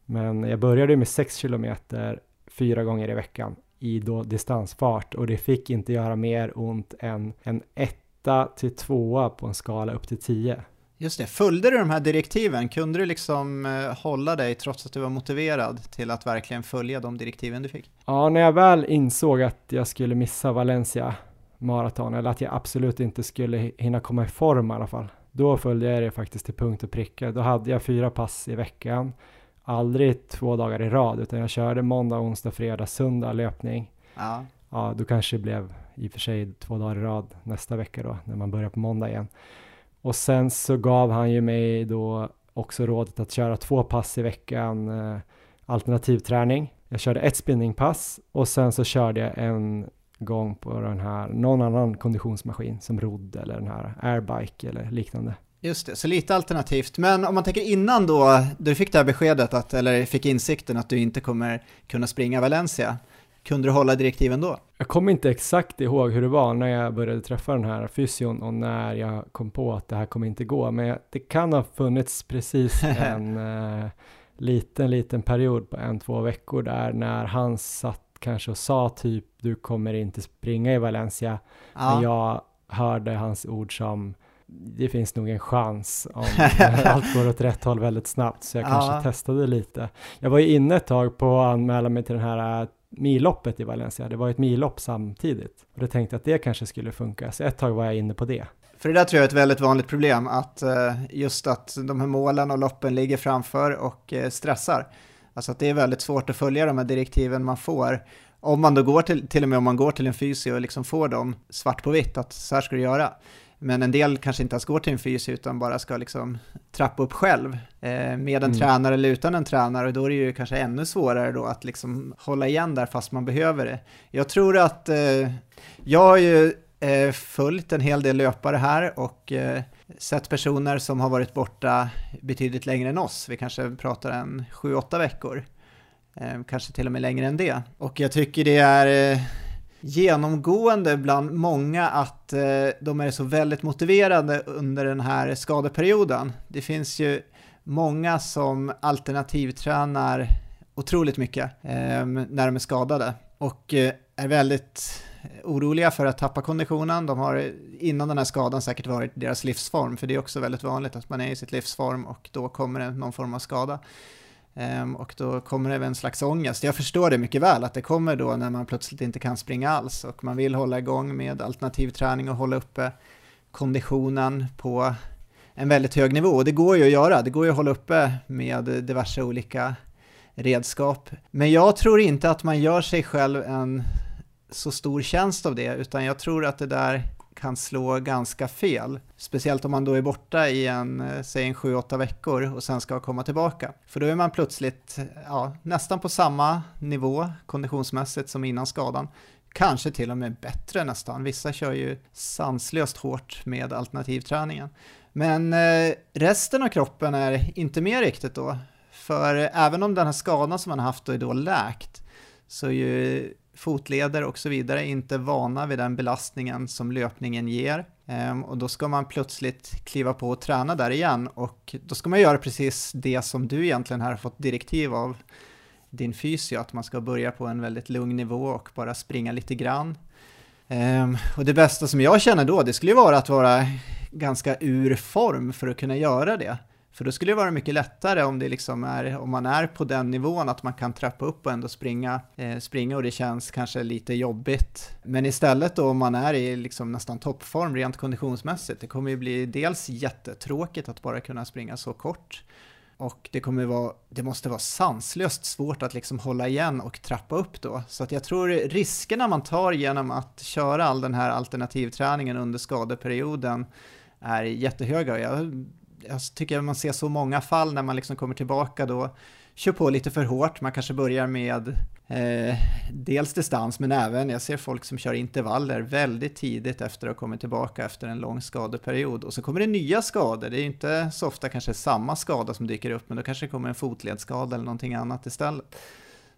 Speaker 2: men jag började med 6 kilometer fyra gånger i veckan i då distansfart och det fick inte göra mer ont än en etta till tvåa på en skala upp till 10.
Speaker 3: Just det, följde du de här direktiven? Kunde du liksom eh, hålla dig trots att du var motiverad till att verkligen följa de direktiven du fick?
Speaker 2: Ja, när jag väl insåg att jag skulle missa Valencia maraton, eller att jag absolut inte skulle hinna komma i form i alla fall, då följde jag det faktiskt till punkt och pricka. Då hade jag fyra pass i veckan, aldrig två dagar i rad, utan jag körde måndag, onsdag, fredag, söndag löpning. Ja. Ja, då kanske det blev i och för sig två dagar i rad nästa vecka då, när man börjar på måndag igen. Och sen så gav han ju mig då också rådet att köra två pass i veckan eh, alternativträning. Jag körde ett spinningpass och sen så körde jag en gång på den här, någon annan konditionsmaskin som rodd eller den här airbike eller liknande.
Speaker 3: Just det, så lite alternativt. Men om man tänker innan då, du fick det här beskedet, att, eller fick insikten att du inte kommer kunna springa Valencia, kunde du hålla direktiven då?
Speaker 2: Jag kommer inte exakt ihåg hur det var när jag började träffa den här fysion och när jag kom på att det här kommer inte gå, men det kan ha funnits precis (laughs) en eh, liten, liten period på en, två veckor där när han satt kanske och sa typ du kommer inte springa i Valencia, ja. men jag hörde hans ord som det finns nog en chans om (laughs) allt går åt rätt håll väldigt snabbt, så jag ja. kanske testade lite. Jag var ju inne ett tag på att anmäla mig till den här äh, milloppet i Valencia. Det var ett millopp samtidigt och då tänkte jag att det kanske skulle funka, så ett tag var jag inne på det.
Speaker 3: För det där tror jag är ett väldigt vanligt problem, att äh, just att de här målen och loppen ligger framför och äh, stressar. Alltså att det är väldigt svårt att följa de här direktiven man får. Om man då går till, till och med om man går till en fysio och liksom får dem svart på vitt, att så här ska du göra. Men en del kanske inte ens går till en fys utan bara ska liksom trappa upp själv eh, med en mm. tränare eller utan en tränare och då är det ju kanske ännu svårare då att liksom hålla igen där fast man behöver det. Jag tror att eh, jag har ju eh, följt en hel del löpare här och eh, sett personer som har varit borta betydligt längre än oss. Vi kanske pratar en 7-8 veckor. Eh, kanske till och med längre än det. Och jag tycker det är eh, genomgående bland många att eh, de är så väldigt motiverade under den här skadeperioden. Det finns ju många som alternativtränar otroligt mycket eh, när de är skadade och eh, är väldigt oroliga för att tappa konditionen. De har innan den här skadan säkert varit deras livsform, för det är också väldigt vanligt att man är i sitt livsform och då kommer det någon form av skada. Ehm, och då kommer det en slags ångest. Jag förstår det mycket väl, att det kommer då när man plötsligt inte kan springa alls och man vill hålla igång med alternativ träning och hålla uppe konditionen på en väldigt hög nivå. Och det går ju att göra, det går ju att hålla uppe med diverse olika redskap. Men jag tror inte att man gör sig själv en så stor tjänst av det, utan jag tror att det där kan slå ganska fel. Speciellt om man då är borta i en, eh, säg en 7-8 veckor och sen ska komma tillbaka. För då är man plötsligt eh, ja, nästan på samma nivå konditionsmässigt som innan skadan. Kanske till och med bättre nästan. Vissa kör ju sanslöst hårt med alternativträningen. Men eh, resten av kroppen är inte med riktigt då. För även om den här skadan som man har haft då är då läkt så är ju fotleder och så vidare inte vana vid den belastningen som löpningen ger. Ehm, och då ska man plötsligt kliva på och träna där igen och då ska man göra precis det som du egentligen har fått direktiv av din fysio, att man ska börja på en väldigt lugn nivå och bara springa lite grann. Ehm, och det bästa som jag känner då, det skulle ju vara att vara ganska ur form för att kunna göra det. För då skulle det vara mycket lättare om, det liksom är, om man är på den nivån att man kan trappa upp och ändå springa, eh, springa och det känns kanske lite jobbigt. Men istället då om man är i liksom nästan toppform rent konditionsmässigt, det kommer ju bli dels jättetråkigt att bara kunna springa så kort. Och det, kommer vara, det måste vara sanslöst svårt att liksom hålla igen och trappa upp då. Så att jag tror riskerna man tar genom att köra all den här alternativträningen under skadeperioden är jättehöga. Jag Alltså, jag tycker man ser så många fall när man liksom kommer tillbaka då, kör på lite för hårt, man kanske börjar med eh, dels distans men även, jag ser folk som kör intervaller väldigt tidigt efter att ha kommit tillbaka efter en lång skadeperiod och så kommer det nya skador, det är inte så ofta kanske samma skada som dyker upp men då kanske det kommer en fotledsskada eller någonting annat istället.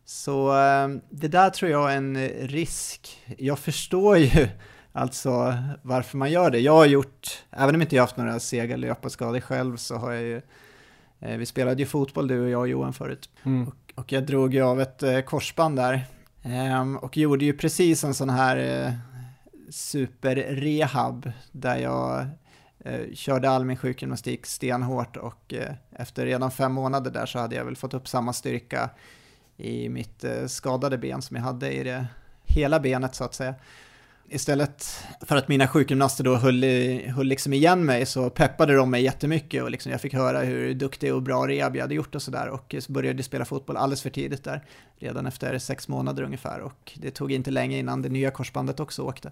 Speaker 3: Så eh, det där tror jag är en risk. Jag förstår ju Alltså varför man gör det. Jag har gjort, även om inte jag haft några sega löparskador själv så har jag ju, eh, vi spelade ju fotboll du och jag och Johan förut. Mm. Och, och, jag drog ju av ett eh, korsband där. Eh, och gjorde ju precis en sån här eh, superrehab där jag eh, körde all min sjukgymnastik stenhårt och eh, efter redan fem månader där så hade jag väl fått upp samma styrka i mitt eh, skadade ben som jag hade i det hela benet så att säga istället för att mina sjukgymnaster då höll, höll liksom igen mig så peppade de mig jättemycket och liksom jag fick höra hur duktig och bra rehab jag hade gjort och sådär och så började spela fotboll alldeles för tidigt där, redan efter sex månader ungefär och det tog inte länge innan det nya korsbandet också åkte.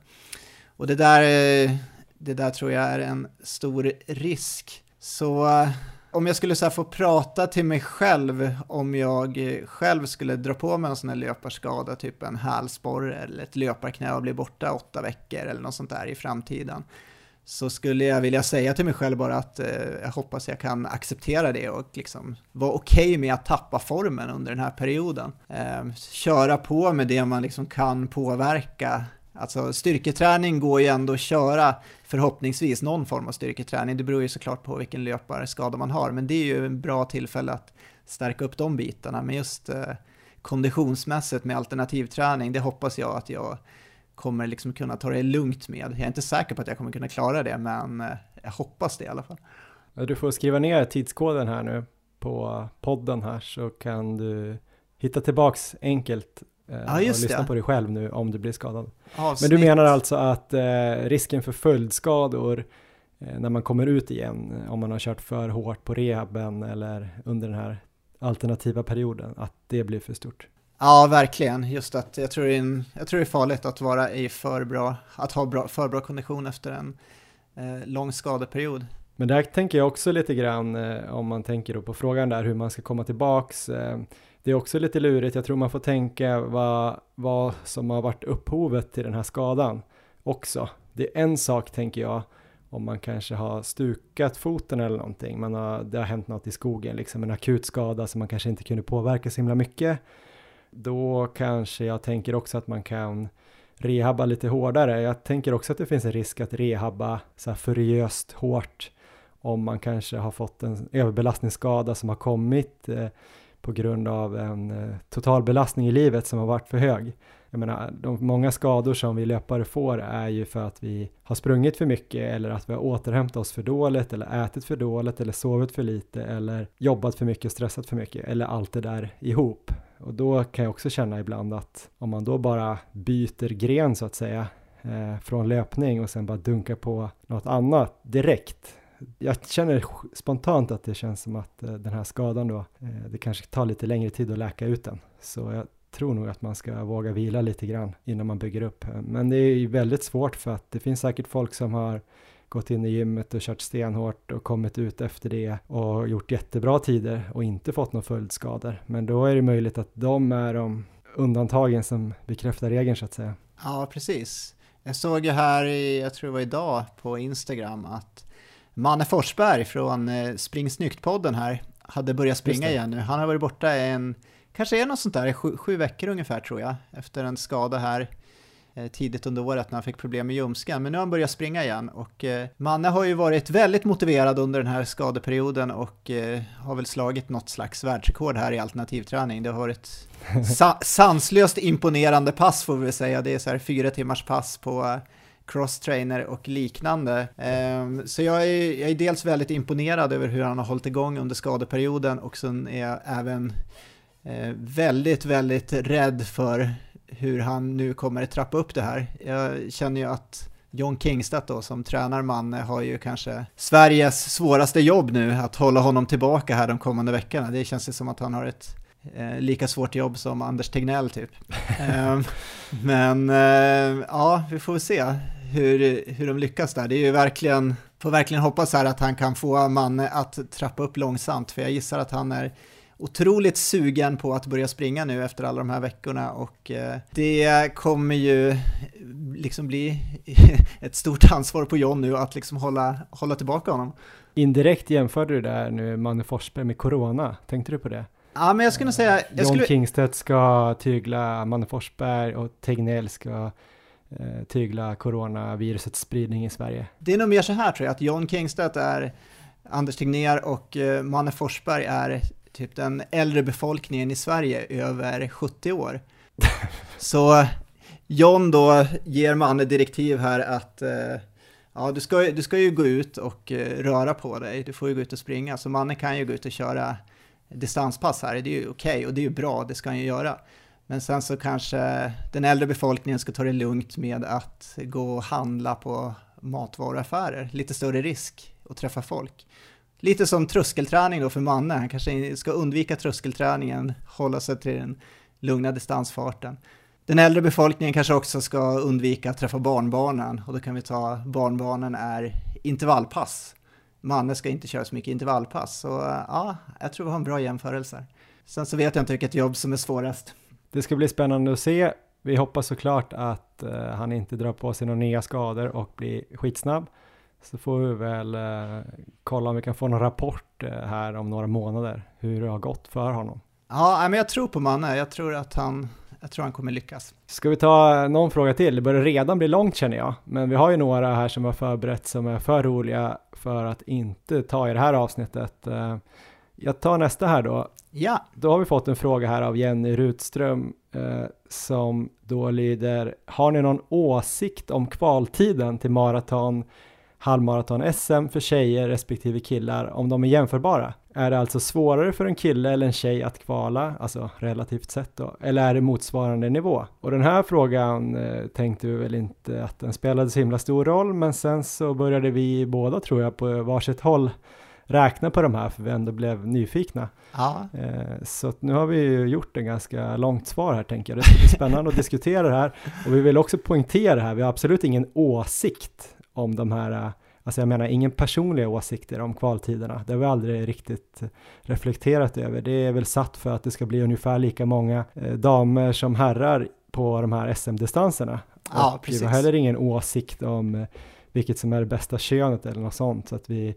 Speaker 3: Och det där, eh, det där tror jag är en stor risk. Så eh, om jag skulle så få prata till mig själv om jag eh, själv skulle dra på mig en sån här löparskada, typ en hälsporre eller ett löparknä och bli borta åtta veckor eller något sånt där i framtiden, så skulle jag vilja säga till mig själv bara att eh, jag hoppas jag kan acceptera det och liksom vara okej okay med att tappa formen under den här perioden. Eh, köra på med det man liksom kan påverka Alltså styrketräning går ju ändå att köra, förhoppningsvis någon form av styrketräning. Det beror ju såklart på vilken löparskada man har, men det är ju en bra tillfälle att stärka upp de bitarna. Men just eh, konditionsmässigt med alternativträning, det hoppas jag att jag kommer liksom kunna ta det lugnt med. Jag är inte säker på att jag kommer kunna klara det, men eh, jag hoppas det i alla fall.
Speaker 2: Du får skriva ner tidskoden här nu på podden här så kan du hitta tillbaks enkelt ja, och lyssna det. på dig själv nu om du blir skadad. Ja, Men du menar alltså att eh, risken för följdskador eh, när man kommer ut igen, om man har kört för hårt på rehaben eller under den här alternativa perioden, att det blir för stort?
Speaker 3: Ja, verkligen. Just att jag tror, det är, en, jag tror det är farligt att vara i för bra, att ha bra, för bra kondition efter en eh, lång skadeperiod.
Speaker 2: Men där tänker jag också lite grann, eh, om man tänker då på frågan där hur man ska komma tillbaks. Det är också lite lurigt, jag tror man får tänka vad, vad som har varit upphovet till den här skadan också. Det är en sak tänker jag, om man kanske har stukat foten eller någonting, man har, det har hänt något i skogen, liksom en akut skada som man kanske inte kunde påverka så himla mycket. Då kanske jag tänker också att man kan rehabba lite hårdare. Jag tänker också att det finns en risk att rehabba så här furiöst hårt om man kanske har fått en överbelastningsskada som har kommit eh, på grund av en eh, total totalbelastning i livet som har varit för hög. Jag menar, de många skador som vi löpare får är ju för att vi har sprungit för mycket eller att vi har återhämtat oss för dåligt eller ätit för dåligt eller sovit för lite eller jobbat för mycket och stressat för mycket eller allt det där ihop. Och då kan jag också känna ibland att om man då bara byter gren så att säga eh, från löpning och sen bara dunkar på något annat direkt jag känner spontant att det känns som att eh, den här skadan då, eh, det kanske tar lite längre tid att läka ut den. Så jag tror nog att man ska våga vila lite grann innan man bygger upp. Men det är ju väldigt svårt för att det finns säkert folk som har gått in i gymmet och kört stenhårt och kommit ut efter det och gjort jättebra tider och inte fått några följdskador. Men då är det möjligt att de är de undantagen som bekräftar regeln så att säga.
Speaker 3: Ja, precis. Jag såg ju här, i, jag tror det var idag, på Instagram att Manne Forsberg från eh, Spring Snyggt-podden här hade börjat springa igen nu. Han har varit borta en, kanske är något sånt där, sju, sju veckor ungefär tror jag, efter en skada här eh, tidigt under året när han fick problem med ljumsken. Men nu har han börjat springa igen och eh, Manne har ju varit väldigt motiverad under den här skadeperioden och eh, har väl slagit något slags världsrekord här i alternativträning. Det har varit (laughs) sa sanslöst imponerande pass får vi väl säga. Det är så här fyra timmars pass på crosstrainer och liknande. Ehm, så jag är, jag är dels väldigt imponerad över hur han har hållit igång under skadeperioden och sen är jag även eh, väldigt, väldigt rädd för hur han nu kommer att trappa upp det här. Jag känner ju att John Kingstedt då som tränar Manne har ju kanske Sveriges svåraste jobb nu att hålla honom tillbaka här de kommande veckorna. Det känns ju som att han har ett eh, lika svårt jobb som Anders Tegnell typ. eh, men eh, ja, vi får se hur, hur de lyckas där. Det är ju verkligen, får verkligen hoppas här att han kan få Manne att trappa upp långsamt, för jag gissar att han är otroligt sugen på att börja springa nu efter alla de här veckorna och eh, det kommer ju liksom bli (laughs) ett stort ansvar på John nu att liksom hålla, hålla tillbaka honom.
Speaker 2: Indirekt jämförde du där nu Manne Forsberg med Corona, tänkte du på det?
Speaker 3: Ja, men jag skulle säga... Jag
Speaker 2: John
Speaker 3: skulle...
Speaker 2: Kingstedt ska tygla Manne Forsberg och Tegnell ska eh, tygla coronavirusets spridning i Sverige.
Speaker 3: Det är nog mer så här tror jag, att John Kingstedt är Anders Tegnér och eh, Manne Forsberg är typ den äldre befolkningen i Sverige över 70 år. (laughs) så John då ger Manne direktiv här att eh, ja, du ska, du ska ju gå ut och eh, röra på dig, du får ju gå ut och springa, så Manne kan ju gå ut och köra distanspass här, det är ju okej okay, och det är ju bra, det ska han ju göra. Men sen så kanske den äldre befolkningen ska ta det lugnt med att gå och handla på matvaruaffärer. Lite större risk att träffa folk. Lite som tröskelträning då för Manne. Han kanske ska undvika tröskelträningen, hålla sig till den lugna distansfarten. Den äldre befolkningen kanske också ska undvika att träffa barnbarnen och då kan vi ta barnbarnen är intervallpass. Manne ska inte köra så mycket intervallpass. Så ja, jag tror vi har en bra jämförelse. Sen så vet jag inte vilket jobb som är svårast.
Speaker 2: Det ska bli spännande att se. Vi hoppas såklart att uh, han inte drar på sig några nya skador och blir skitsnabb. Så får vi väl uh, kolla om vi kan få någon rapport uh, här om några månader hur det har gått för honom.
Speaker 3: Ja, men jag tror på Manne. Jag tror att han, jag tror han kommer lyckas.
Speaker 2: Ska vi ta någon fråga till? Det börjar redan bli långt känner jag, men vi har ju några här som har förberett som är för roliga för att inte ta i det här avsnittet. Jag tar nästa här då.
Speaker 3: Ja.
Speaker 2: Då har vi fått en fråga här av Jenny Rutström eh, som då lyder Har ni någon åsikt om kvaltiden till maraton, halvmaraton SM för tjejer respektive killar om de är jämförbara? Är det alltså svårare för en kille eller en tjej att kvala, alltså relativt sett då, eller är det motsvarande nivå? Och den här frågan eh, tänkte vi väl inte att den spelade så himla stor roll, men sen så började vi båda tror jag på varsitt håll räkna på de här för vi ändå blev nyfikna.
Speaker 3: Ja.
Speaker 2: Eh, så nu har vi ju gjort en ganska långt svar här tänker jag. Det ska bli spännande att diskutera det här och vi vill också poängtera det här. Vi har absolut ingen åsikt om de här Alltså jag menar ingen personliga åsikter om kvaltiderna. Det har vi aldrig riktigt reflekterat över. Det är väl satt för att det ska bli ungefär lika många eh, damer som herrar på de här SM-distanserna.
Speaker 3: Ja, precis.
Speaker 2: Vi har heller ingen åsikt om eh, vilket som är det bästa könet eller något sånt. Så att vi,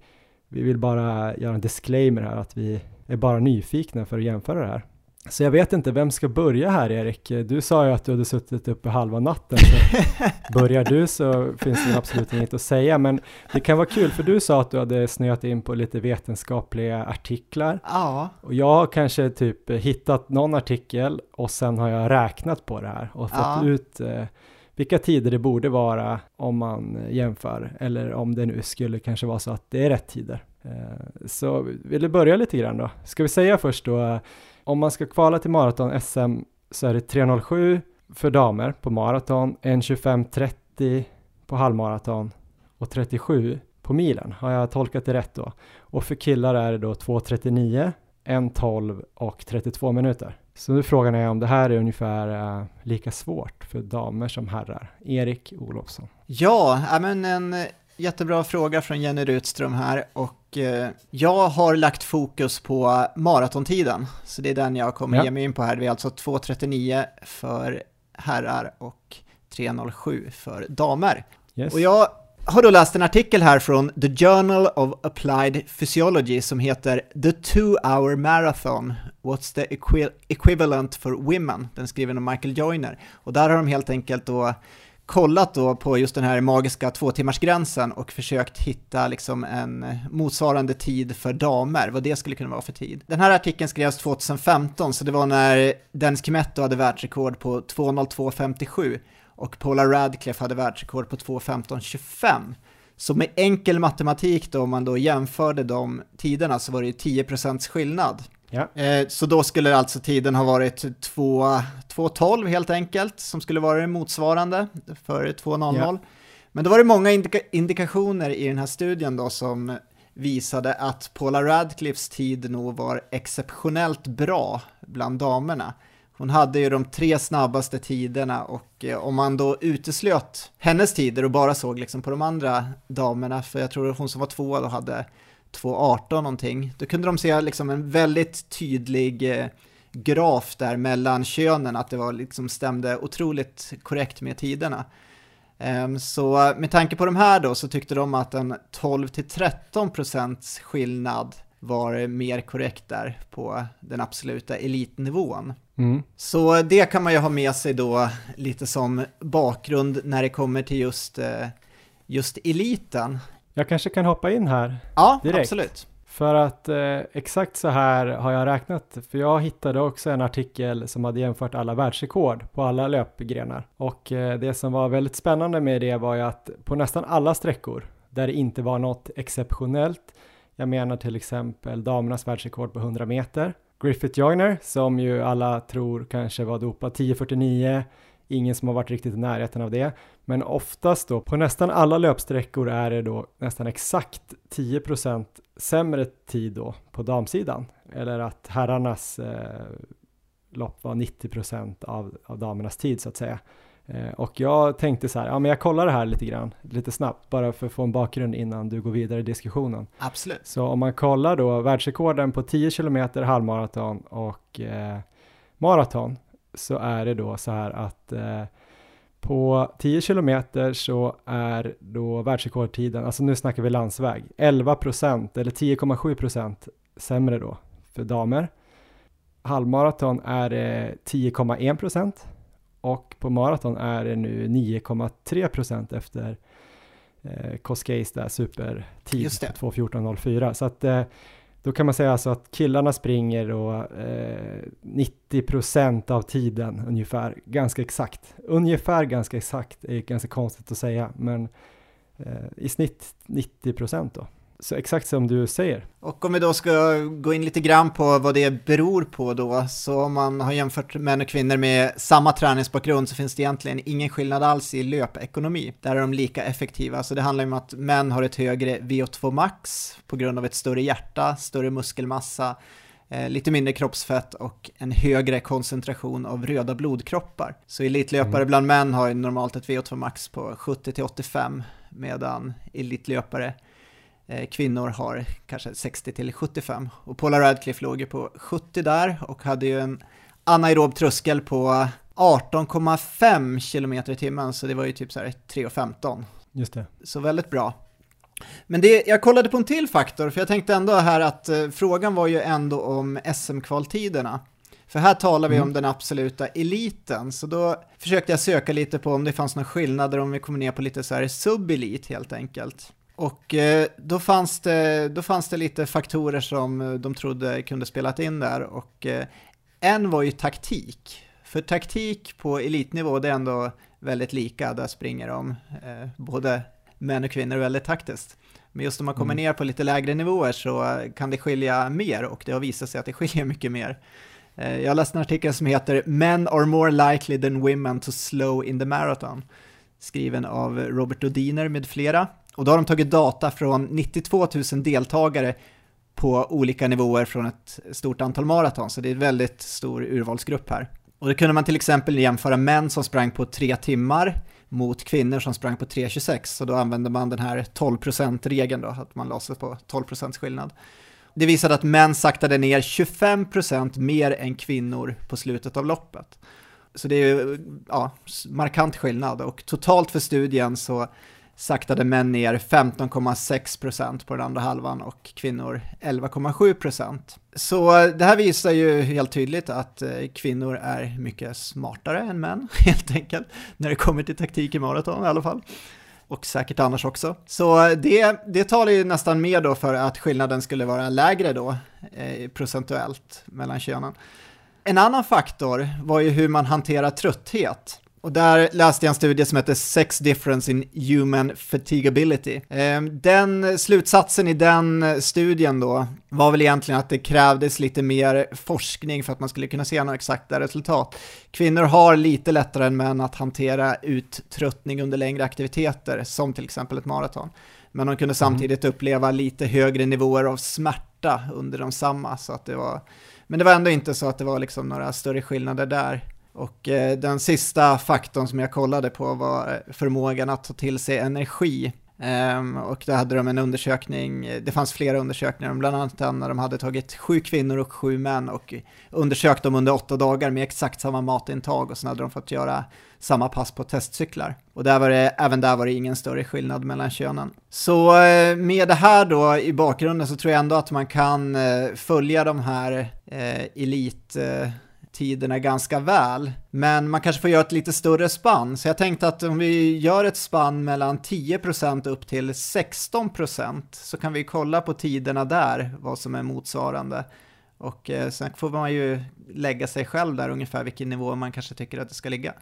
Speaker 2: vi vill bara göra en disclaimer här att vi är bara nyfikna för att jämföra det här. Så jag vet inte, vem ska börja här Erik? Du sa ju att du hade suttit uppe halva natten, så (laughs) börjar du så finns det absolut inget att säga, men det kan vara kul för du sa att du hade snöat in på lite vetenskapliga artiklar.
Speaker 3: Ja.
Speaker 2: Och jag har kanske typ hittat någon artikel och sen har jag räknat på det här och fått ja. ut eh, vilka tider det borde vara om man jämför, eller om det nu skulle kanske vara så att det är rätt tider. Eh, så vill du börja lite grann då? Ska vi säga först då, om man ska kvala till maraton SM så är det 3.07 för damer på maraton, 1.25.30 på halvmaraton och 37 på milen. Har jag tolkat det rätt då? Och för killar är det då 2.39, 1.12 och 32 minuter. Så nu frågan är om det här är ungefär eh, lika svårt för damer som herrar. Erik Olofsson.
Speaker 3: Ja, men en jättebra fråga från Jenny Rutström här och uh, jag har lagt fokus på maratontiden. Så det är den jag kommer ja. ge mig in på här. Vi är alltså 2.39 för herrar och 3.07 för damer. Yes. Och jag har då läst en artikel här från The Journal of Applied Physiology som heter The Two Hour Marathon, What's the equi Equivalent for Women? Den skriven av Michael Joyner. Och där har de helt enkelt då kollat då på just den här magiska två timmars gränsen och försökt hitta liksom en motsvarande tid för damer, vad det skulle kunna vara för tid. Den här artikeln skrevs 2015, så det var när Dennis Kimetto hade världsrekord på 2.02.57 och Paula Radcliffe hade världsrekord på 2.15.25. Så med enkel matematik då, om man då jämförde de tiderna så var det ju 10% skillnad.
Speaker 2: Ja.
Speaker 3: Eh, så då skulle alltså tiden ha varit 2.12 helt enkelt, som skulle vara det motsvarande för 2.00. Ja. Men då var det många indika indikationer i den här studien då som visade att Paula Radcliffes tid nog var exceptionellt bra bland damerna. Hon hade ju de tre snabbaste tiderna och eh, om man då uteslöt hennes tider och bara såg liksom på de andra damerna, för jag tror att hon som var tvåa då hade 2.18 någonting, då kunde de se liksom en väldigt tydlig eh, graf där mellan könen, att det var liksom stämde otroligt korrekt med tiderna. Um, så med tanke på de här då så tyckte de att en 12-13% skillnad var mer korrekt där på den absoluta elitnivån.
Speaker 2: Mm.
Speaker 3: Så det kan man ju ha med sig då lite som bakgrund när det kommer till just, eh, just eliten.
Speaker 2: Jag kanske kan hoppa in här
Speaker 3: Ja,
Speaker 2: direkt.
Speaker 3: absolut.
Speaker 2: För att eh, exakt så här har jag räknat, för jag hittade också en artikel som hade jämfört alla världsrekord på alla löpgrenar. Och eh, det som var väldigt spännande med det var ju att på nästan alla sträckor där det inte var något exceptionellt, jag menar till exempel damernas världsrekord på 100 meter, Griffith Joyner som ju alla tror kanske var dopad 10.49, ingen som har varit riktigt i närheten av det. Men oftast då på nästan alla löpsträckor är det då nästan exakt 10% sämre tid då på damsidan. Eller att herrarnas eh, lopp var 90% av, av damernas tid så att säga. Eh, och jag tänkte så här, ja men jag kollar det här lite grann, lite snabbt, bara för att få en bakgrund innan du går vidare i diskussionen.
Speaker 3: Absolut.
Speaker 2: Så om man kollar då världsrekorden på 10 km halvmaraton och eh, maraton så är det då så här att eh, på 10 km så är då världsrekordtiden, alltså nu snackar vi landsväg, 11 procent eller 10,7 procent sämre då för damer. Halvmaraton är 10,1 procent och på maraton är det nu 9,3 procent efter eh, Coscays där supertid 2.14.04. Så att eh, då kan man säga alltså att killarna springer och, eh, 90 procent av tiden ungefär, ganska exakt. Ungefär ganska exakt är ganska konstigt att säga, men eh, i snitt 90 procent då. Så exakt som du säger.
Speaker 3: Och om vi då ska gå in lite grann på vad det beror på då, så om man har jämfört män och kvinnor med samma träningsbakgrund så finns det egentligen ingen skillnad alls i löpekonomi. Där är de lika effektiva, så det handlar om att män har ett högre VO2 max på grund av ett större hjärta, större muskelmassa, eh, lite mindre kroppsfett och en högre koncentration av röda blodkroppar. Så elitlöpare mm. bland män har normalt ett VO2 max på 70-85 medan elitlöpare kvinnor har kanske 60 till 75. Och Paula Radcliffe låg ju på 70 där och hade ju en anaerob tröskel på 18,5 km i timmen, så det var ju typ så här 3,15.
Speaker 2: Just det.
Speaker 3: Så väldigt bra. Men det, jag kollade på en till faktor, för jag tänkte ändå här att eh, frågan var ju ändå om SM-kvaltiderna. För här talar vi mm. om den absoluta eliten, så då försökte jag söka lite på om det fanns några skillnader om vi kommer ner på lite så här sub-elit helt enkelt. Och eh, då fanns, det, då fanns det lite faktorer som eh, de trodde kunde spelat in där och eh, en var ju taktik. För taktik på elitnivå det är ändå väldigt lika, där springer de både män och kvinnor väldigt taktiskt. Men just om man kommer mm. ner på lite lägre nivåer så kan det skilja mer och det har visat sig att det skiljer mycket mer. Jag läste en artikel som heter “Men are more likely than women to slow in the marathon” skriven av Robert Odiner med flera. Och då har de tagit data från 92 000 deltagare på olika nivåer från ett stort antal maraton, så det är en väldigt stor urvalsgrupp här. Och då kunde man till exempel jämföra män som sprang på tre timmar mot kvinnor som sprang på 3.26, så då använde man den här 12%-regeln då, att man la sig på 12% skillnad. Det visade att män saktade ner 25% mer än kvinnor på slutet av loppet. Så det är ju ja, markant skillnad och totalt för studien så saktade män ner 15,6% på den andra halvan och kvinnor 11,7%. Så det här visar ju helt tydligt att eh, kvinnor är mycket smartare än män, (laughs) helt enkelt, när det kommer till taktik i maraton i alla fall. Och säkert annars också. Så det, det talar ju nästan mer då för att skillnaden skulle vara lägre då, eh, procentuellt, mellan könen. En annan faktor var ju hur man hanterar trötthet. Och där läste jag en studie som heter Sex Difference in Human Fatigability. Ehm, den slutsatsen i den studien då var väl egentligen att det krävdes lite mer forskning för att man skulle kunna se några exakta resultat. Kvinnor har lite lättare än män att hantera uttröttning under längre aktiviteter, som till exempel ett maraton. Men de kunde mm. samtidigt uppleva lite högre nivåer av smärta under de samma, så att det var men det var ändå inte så att det var liksom några större skillnader där. Och eh, den sista faktorn som jag kollade på var eh, förmågan att ta till sig energi. Ehm, och där hade de en undersökning, eh, det fanns flera undersökningar, bland annat den när de hade tagit sju kvinnor och sju män och undersökt dem under åtta dagar med exakt samma matintag och sen hade de fått göra samma pass på testcyklar. Och där var det, även där var det ingen större skillnad mellan könen. Så eh, med det här då i bakgrunden så tror jag ändå att man kan följa de här eh, elit tiderna ganska väl. Men man kanske får göra ett lite större spann, så jag tänkte att om vi gör ett spann mellan 10% upp till 16% så kan vi kolla på tiderna där, vad som är motsvarande. Och eh, sen får man ju lägga sig själv där ungefär vilken nivå man kanske tycker att det ska ligga.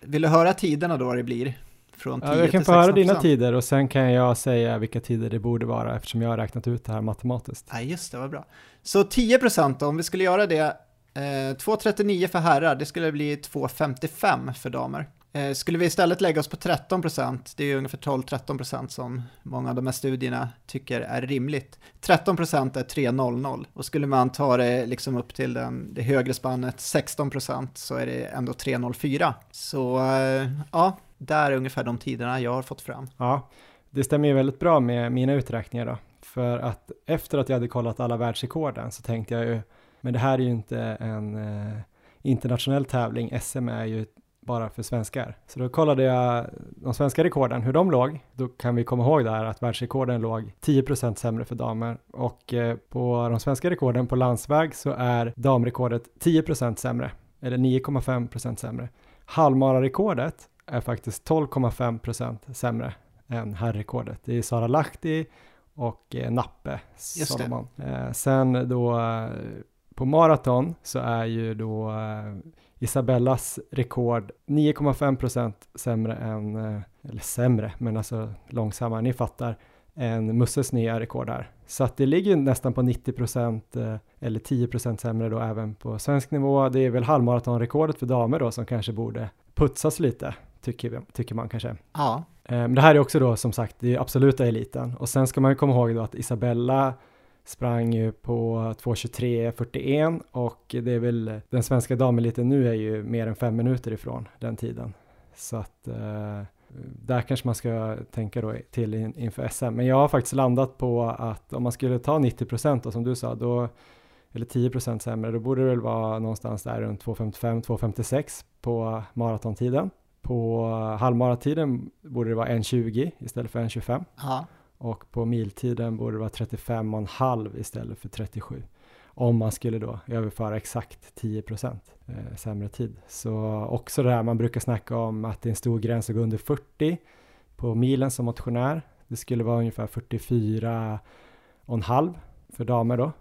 Speaker 3: Vill du höra tiderna då det blir? Från 10
Speaker 2: ja, jag kan få höra dina tider och sen kan jag säga vilka tider det borde vara eftersom jag har räknat ut det här matematiskt.
Speaker 3: Ja, just det, vad bra. Så 10% då, om vi skulle göra det Eh, 2.39 för herrar, det skulle bli 2.55 för damer. Eh, skulle vi istället lägga oss på 13 procent, det är ju ungefär 12-13 procent som många av de här studierna tycker är rimligt. 13 procent är 3,00 och skulle man ta det liksom upp till den, det högre spannet 16 procent så är det ändå 3,04. Så eh, ja, där är ungefär de tiderna jag har fått fram.
Speaker 2: Ja, det stämmer ju väldigt bra med mina uträkningar då. För att efter att jag hade kollat alla världsrekorden så tänkte jag ju, men det här är ju inte en eh, internationell tävling, SM är ju bara för svenskar. Så då kollade jag de svenska rekorden, hur de låg. Då kan vi komma ihåg där att världsrekorden låg 10% sämre för damer och eh, på de svenska rekorden på landsväg så är damrekordet 10% sämre, eller 9,5% sämre. Halvmararekordet är faktiskt 12,5% sämre än herrrekordet. Det är Sara Lahti och eh, Nappe Solomon. Eh, sen då eh, på maraton så är ju då eh, Isabellas rekord 9,5% sämre än, eh, eller sämre, men alltså långsammare, ni fattar, än Musses nya rekord här. Så att det ligger nästan på 90% eh, eller 10% sämre då även på svensk nivå. Det är väl halvmaratonrekordet för damer då som kanske borde putsas lite, tycker, tycker man kanske.
Speaker 3: Ja.
Speaker 2: Men det här är också då som sagt, det är absoluta eliten. Och sen ska man ju komma ihåg då att Isabella sprang ju på 2.23.41 och det är väl den svenska dameliten nu är ju mer än fem minuter ifrån den tiden. Så att eh, där kanske man ska tänka då till in, inför SM. Men jag har faktiskt landat på att om man skulle ta 90 procent som du sa, då, eller 10 procent sämre, då borde det väl vara någonstans där runt 2.55-2.56 på maratontiden. På halvmaratiden borde det vara 1.20 istället för 1.25 och på miltiden borde det vara 35,5 istället för 37 om man skulle då överföra exakt 10 procent eh, sämre tid. Så också det här man brukar snacka om att det är en stor gräns att gå under 40 på milen som motionär. Det skulle vara ungefär 44,5 för damer då,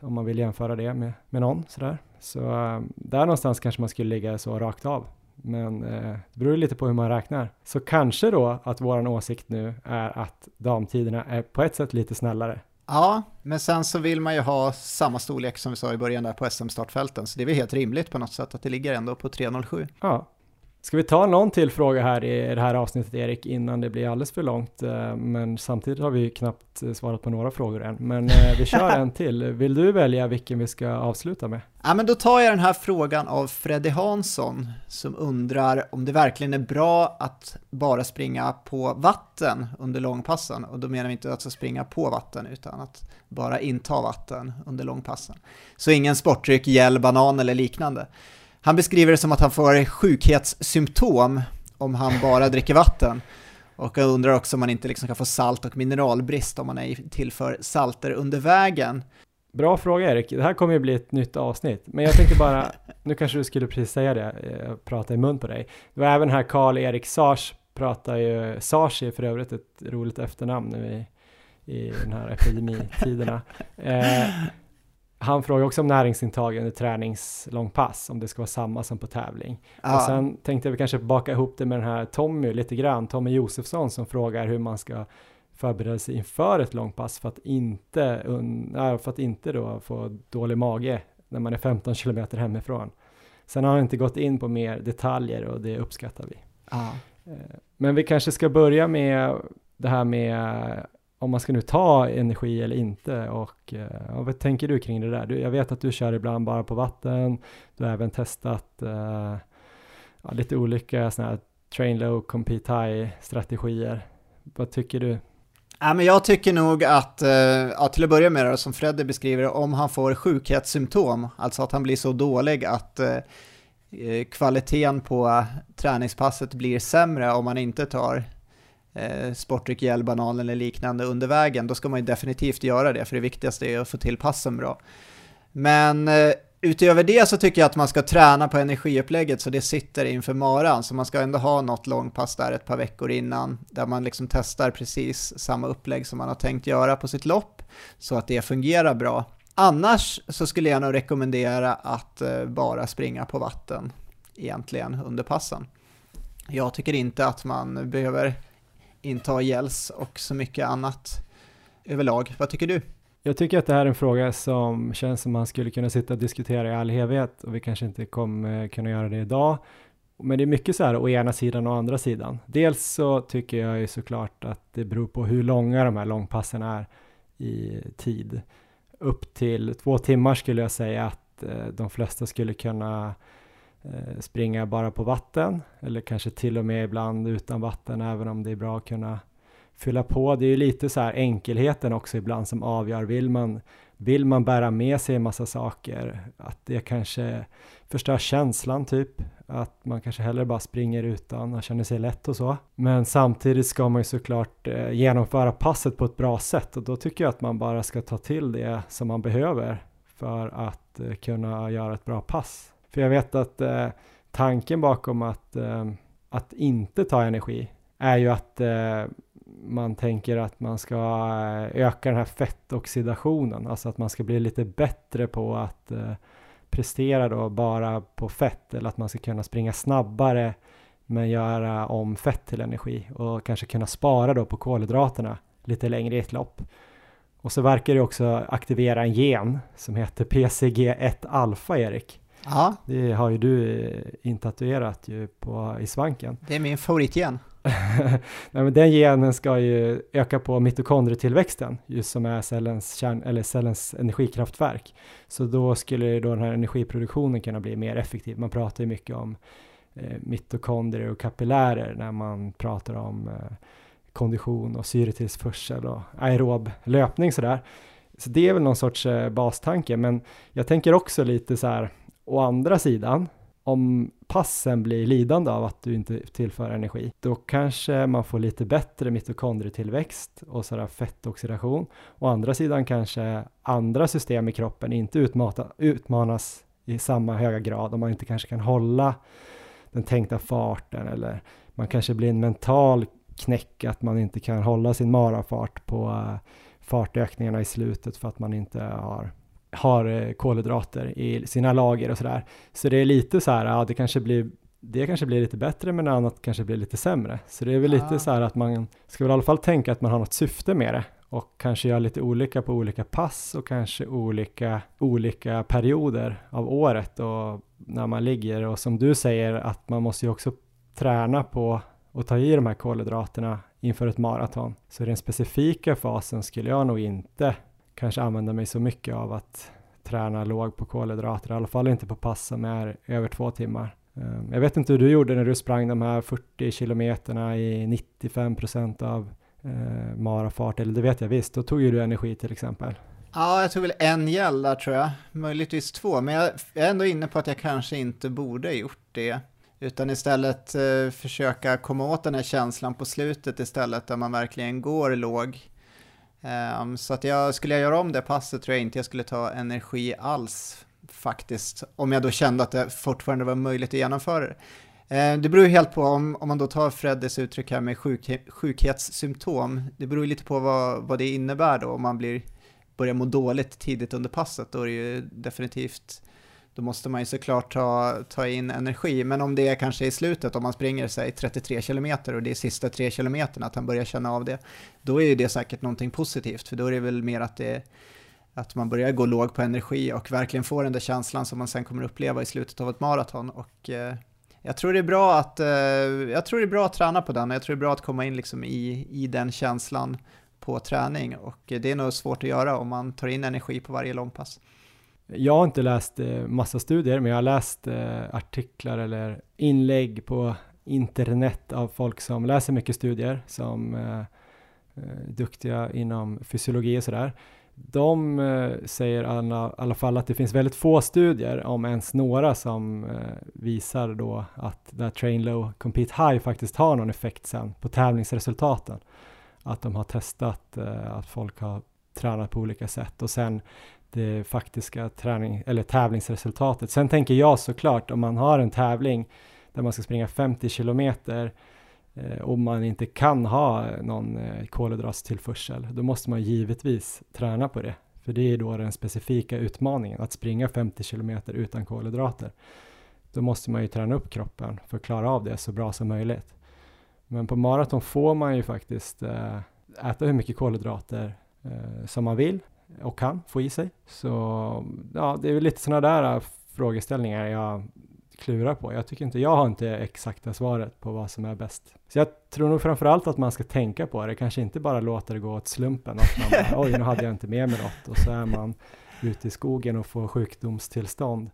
Speaker 2: om man vill jämföra det med, med någon sådär. Så eh, där någonstans kanske man skulle ligga så rakt av men eh, det beror lite på hur man räknar. Så kanske då att våran åsikt nu är att damtiderna är på ett sätt lite snällare.
Speaker 3: Ja, men sen så vill man ju ha samma storlek som vi sa i början där på SM-startfälten, så det är väl helt rimligt på något sätt att det ligger ändå på 3.07.
Speaker 2: Ja, Ska vi ta någon till fråga här i det här avsnittet Erik innan det blir alldeles för långt? Eh, men samtidigt har vi knappt svarat på några frågor än. Men eh, vi kör en till. Vill du välja vilken vi ska avsluta med?
Speaker 3: Ja, men då tar jag den här frågan av Freddy Hansson som undrar om det verkligen är bra att bara springa på vatten under långpassen. Och då menar vi inte att springa på vatten utan att bara inta vatten under långpassen. Så ingen sportdryck, gel, banan eller liknande. Han beskriver det som att han får sjukhetssymptom om han bara dricker vatten. Och jag undrar också om man inte liksom kan få salt och mineralbrist om man är tillför salter under vägen.
Speaker 2: Bra fråga Erik, det här kommer ju bli ett nytt avsnitt. Men jag tänkte bara, (laughs) nu kanske du skulle precis säga det, eh, prata i mun på dig. Det var även här Karl-Erik Sars pratar ju, Sars är för övrigt ett roligt efternamn nu i, i den här (laughs) epidemitiderna. Eh, han frågar också om näringsintag under träningslångpass, om det ska vara samma som på tävling. Ja. Och sen tänkte vi kanske baka ihop det med den här Tommy lite grann, Tommy Josefsson som frågar hur man ska förbereda sig inför ett långpass för att inte, för att inte då få dålig mage när man är 15 kilometer hemifrån. Sen har han inte gått in på mer detaljer och det uppskattar vi. Ja. Eh, men vi kanske ska börja med det här med om man ska nu ta energi eller inte och eh, ja, vad tänker du kring det där? Du, jag vet att du kör ibland bara på vatten, du har även testat uh, ja, lite olika sådana här train low, compete high strategier. Vad tycker du?
Speaker 3: Ja, men jag tycker nog att, eh, ja, till att börja med det, som Fredde beskriver om han får sjukhetssymptom, alltså att han blir så dålig att kvaliteten på träningspasset blir sämre om man inte tar eh, sportdryck, gel, banan eller liknande under vägen, då ska man ju definitivt göra det, för det viktigaste är att få till passen bra. Men eh, utöver det så tycker jag att man ska träna på energiupplägget så det sitter inför maran, så man ska ändå ha något långpass där ett par veckor innan, där man liksom testar precis samma upplägg som man har tänkt göra på sitt lopp, så att det fungerar bra. Annars så skulle jag nog rekommendera att eh, bara springa på vatten egentligen under passen. Jag tycker inte att man behöver inta Gälls och så mycket annat överlag. Vad tycker du?
Speaker 2: Jag tycker att det här är en fråga som känns som man skulle kunna sitta och diskutera i all evighet och vi kanske inte kommer kunna göra det idag. Men det är mycket så här å ena sidan och andra sidan. Dels så tycker jag ju såklart att det beror på hur långa de här långpassen är i tid. Upp till två timmar skulle jag säga att eh, de flesta skulle kunna eh, Eh, springa bara på vatten eller kanske till och med ibland utan vatten även om det är bra att kunna fylla på. Det är ju lite så här enkelheten också ibland som avgör. Vill man, vill man bära med sig en massa saker? Att det kanske förstör känslan typ. Att man kanske hellre bara springer utan och känner sig lätt och så. Men samtidigt ska man ju såklart eh, genomföra passet på ett bra sätt och då tycker jag att man bara ska ta till det som man behöver för att eh, kunna göra ett bra pass. För jag vet att eh, tanken bakom att, eh, att inte ta energi är ju att eh, man tänker att man ska eh, öka den här fettoxidationen, alltså att man ska bli lite bättre på att eh, prestera då bara på fett eller att man ska kunna springa snabbare men göra om fett till energi och kanske kunna spara då på kolhydraterna lite längre i ett lopp. Och så verkar det också aktivera en gen som heter PCG1 alfa, Erik. Ja. Det har ju du eh, intatuerat ju på, i svanken.
Speaker 3: Det är min favoritgen. (laughs)
Speaker 2: Nej, men den genen ska ju öka på mitokondrietillväxten, just som är cellens, kärn, eller cellens energikraftverk. Så då skulle då den här energiproduktionen kunna bli mer effektiv. Man pratar ju mycket om eh, mitokondrier och kapillärer när man pratar om eh, kondition och syretillförsel och aerob löpning sådär. Så det är väl någon sorts eh, bastanke, men jag tänker också lite så här, å andra sidan, om passen blir lidande av att du inte tillför energi, då kanske man får lite bättre mitokondrietillväxt och sådär fettoxidation. Å andra sidan kanske andra system i kroppen inte utmata, utmanas i samma höga grad om man inte kanske kan hålla den tänkta farten eller man kanske blir en mental knäck att man inte kan hålla sin marafart på eh, fartökningarna i slutet för att man inte har har eh, kolhydrater i sina lager och sådär. Så det är lite så här, ja det kanske blir det kanske blir lite bättre men annat kanske blir lite sämre. Så det är väl ja. lite så här att man ska väl i alla fall tänka att man har något syfte med det och kanske göra lite olika på olika pass och kanske olika, olika perioder av året och när man ligger och som du säger att man måste ju också träna på att ta i de här kolhydraterna inför ett maraton. Så den specifika fasen skulle jag nog inte kanske använda mig så mycket av att träna låg på kolhydrater, i alla fall inte på pass som är över två timmar. Ehm, jag vet inte hur du gjorde när du sprang de här 40 kilometerna i 95 procent av eh, marafart, eller det vet jag visst, då tog ju du energi till exempel.
Speaker 3: Ja, jag tog väl en gäll där tror jag, möjligtvis två, men jag är ändå inne på att jag kanske inte borde gjort det, utan istället eh, försöka komma åt den här känslan på slutet istället, där man verkligen går låg Um, så att jag, skulle jag göra om det passet tror jag inte jag skulle ta energi alls faktiskt. Om jag då kände att det fortfarande var möjligt att genomföra det. Uh, det beror ju helt på om, om man då tar Freddes uttryck här med sjuk, sjukhetssymptom. Det beror ju lite på vad, vad det innebär då om man blir, börjar må dåligt tidigt under passet. Då är det ju definitivt då måste man ju såklart ta, ta in energi. Men om det är kanske i slutet, om man springer sig 33 kilometer och det är sista tre kilometerna, att han börjar känna av det, då är ju det säkert någonting positivt, för då är det väl mer att det att man börjar gå låg på energi och verkligen får den där känslan som man sen kommer uppleva i slutet av ett maraton. Och eh, jag tror det är bra att, eh, jag tror det är bra att träna på den, jag tror det är bra att komma in liksom i, i den känslan på träning och eh, det är nog svårt att göra om man tar in energi på varje långpass.
Speaker 2: Jag har inte läst eh, massa studier, men jag har läst eh, artiklar eller inlägg på internet av folk som läser mycket studier, som är duktiga inom fysiologi och sådär. De säger i alla, alla, fall att det finns väldigt få studier, om ens några, som visar då att det Train Low Compete High faktiskt har någon effekt sen på tävlingsresultaten. Att de har testat att folk har tränat på olika sätt och sen det faktiska träning eller tävlingsresultatet. Sen tänker jag såklart om man har en tävling där man ska springa 50 kilometer eh, och man inte kan ha någon eh, kolhydratstillförsel, då måste man givetvis träna på det. För det är då den specifika utmaningen, att springa 50 kilometer utan kolhydrater. Då måste man ju träna upp kroppen för att klara av det så bra som möjligt. Men på maraton får man ju faktiskt eh, äta hur mycket kolhydrater eh, som man vill och kan få i sig. Så ja, det är väl lite sådana där äh, frågeställningar jag klurar på. Jag tycker inte, jag har inte exakta svaret på vad som är bäst. Så jag tror nog framförallt att man ska tänka på det, kanske inte bara låta det gå åt slumpen. Att man bara, oj, nu hade jag inte med mig något och så är man ute i skogen och får sjukdomstillstånd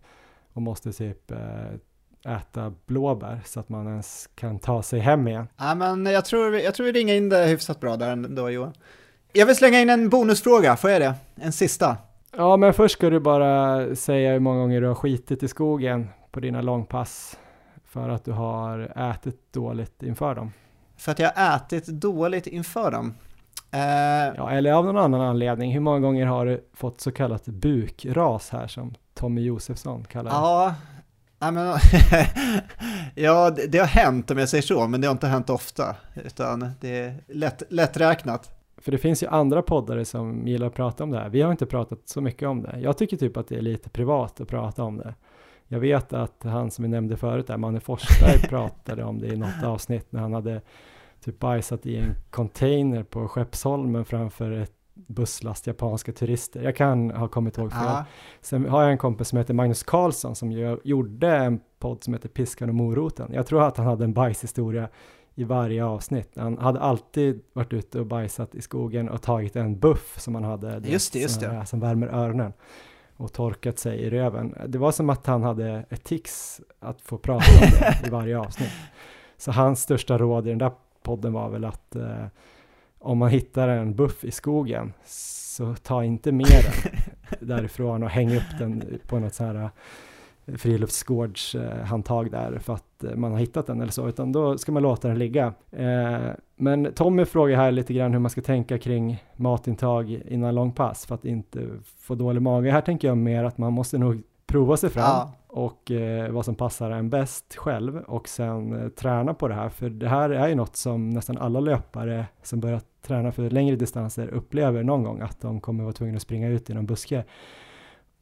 Speaker 2: och måste typ eh, äta blåbär så att man ens kan ta sig hem igen.
Speaker 3: Ja, men jag tror, jag tror vi ringer in det hyfsat bra där ändå Johan. Jag vill slänga in en bonusfråga, får jag det? En sista?
Speaker 2: Ja, men först ska du bara säga hur många gånger du har skitit i skogen på dina långpass för att du har ätit dåligt inför dem.
Speaker 3: För att jag har ätit dåligt inför dem?
Speaker 2: Uh, ja, eller av någon annan anledning. Hur många gånger har du fått så kallat bukras här som Tommy Josefsson kallar det?
Speaker 3: Ja, men, (laughs) ja det, det, har hänt om jag säger så, men det har inte hänt ofta, utan det är lätt, lätträknat.
Speaker 2: För det finns ju andra poddare som gillar att prata om det här. Vi har inte pratat så mycket om det. Jag tycker typ att det är lite privat att prata om det. Jag vet att han som vi nämnde förut, där, Manne Forsberg, (laughs) pratade om det i något avsnitt när han hade typ bajsat i en container på Skeppsholmen framför ett busslast japanska turister. Jag kan ha kommit ihåg fel. Ja. Sen har jag en kompis som heter Magnus Karlsson som gjorde en podd som heter Piskan och moroten. Jag tror att han hade en bajshistoria i varje avsnitt. Han hade alltid varit ute och bajsat i skogen och tagit en buff som han hade.
Speaker 3: Just det, just det.
Speaker 2: Som värmer öronen och torkat sig i röven. Det var som att han hade ett tics att få prata om det i varje avsnitt. Så hans största råd i den där podden var väl att eh, om man hittar en buff i skogen så ta inte med den (laughs) därifrån och häng upp den på något så här friluftsgårdshandtag där för att man har hittat den eller så, utan då ska man låta den ligga. Eh, men Tommy frågar här lite grann hur man ska tänka kring matintag innan långpass för att inte få dålig mage. Här tänker jag mer att man måste nog prova sig fram ja. och eh, vad som passar en bäst själv och sen eh, träna på det här, för det här är ju något som nästan alla löpare som börjar träna för längre distanser upplever någon gång, att de kommer vara tvungna att springa ut i någon buske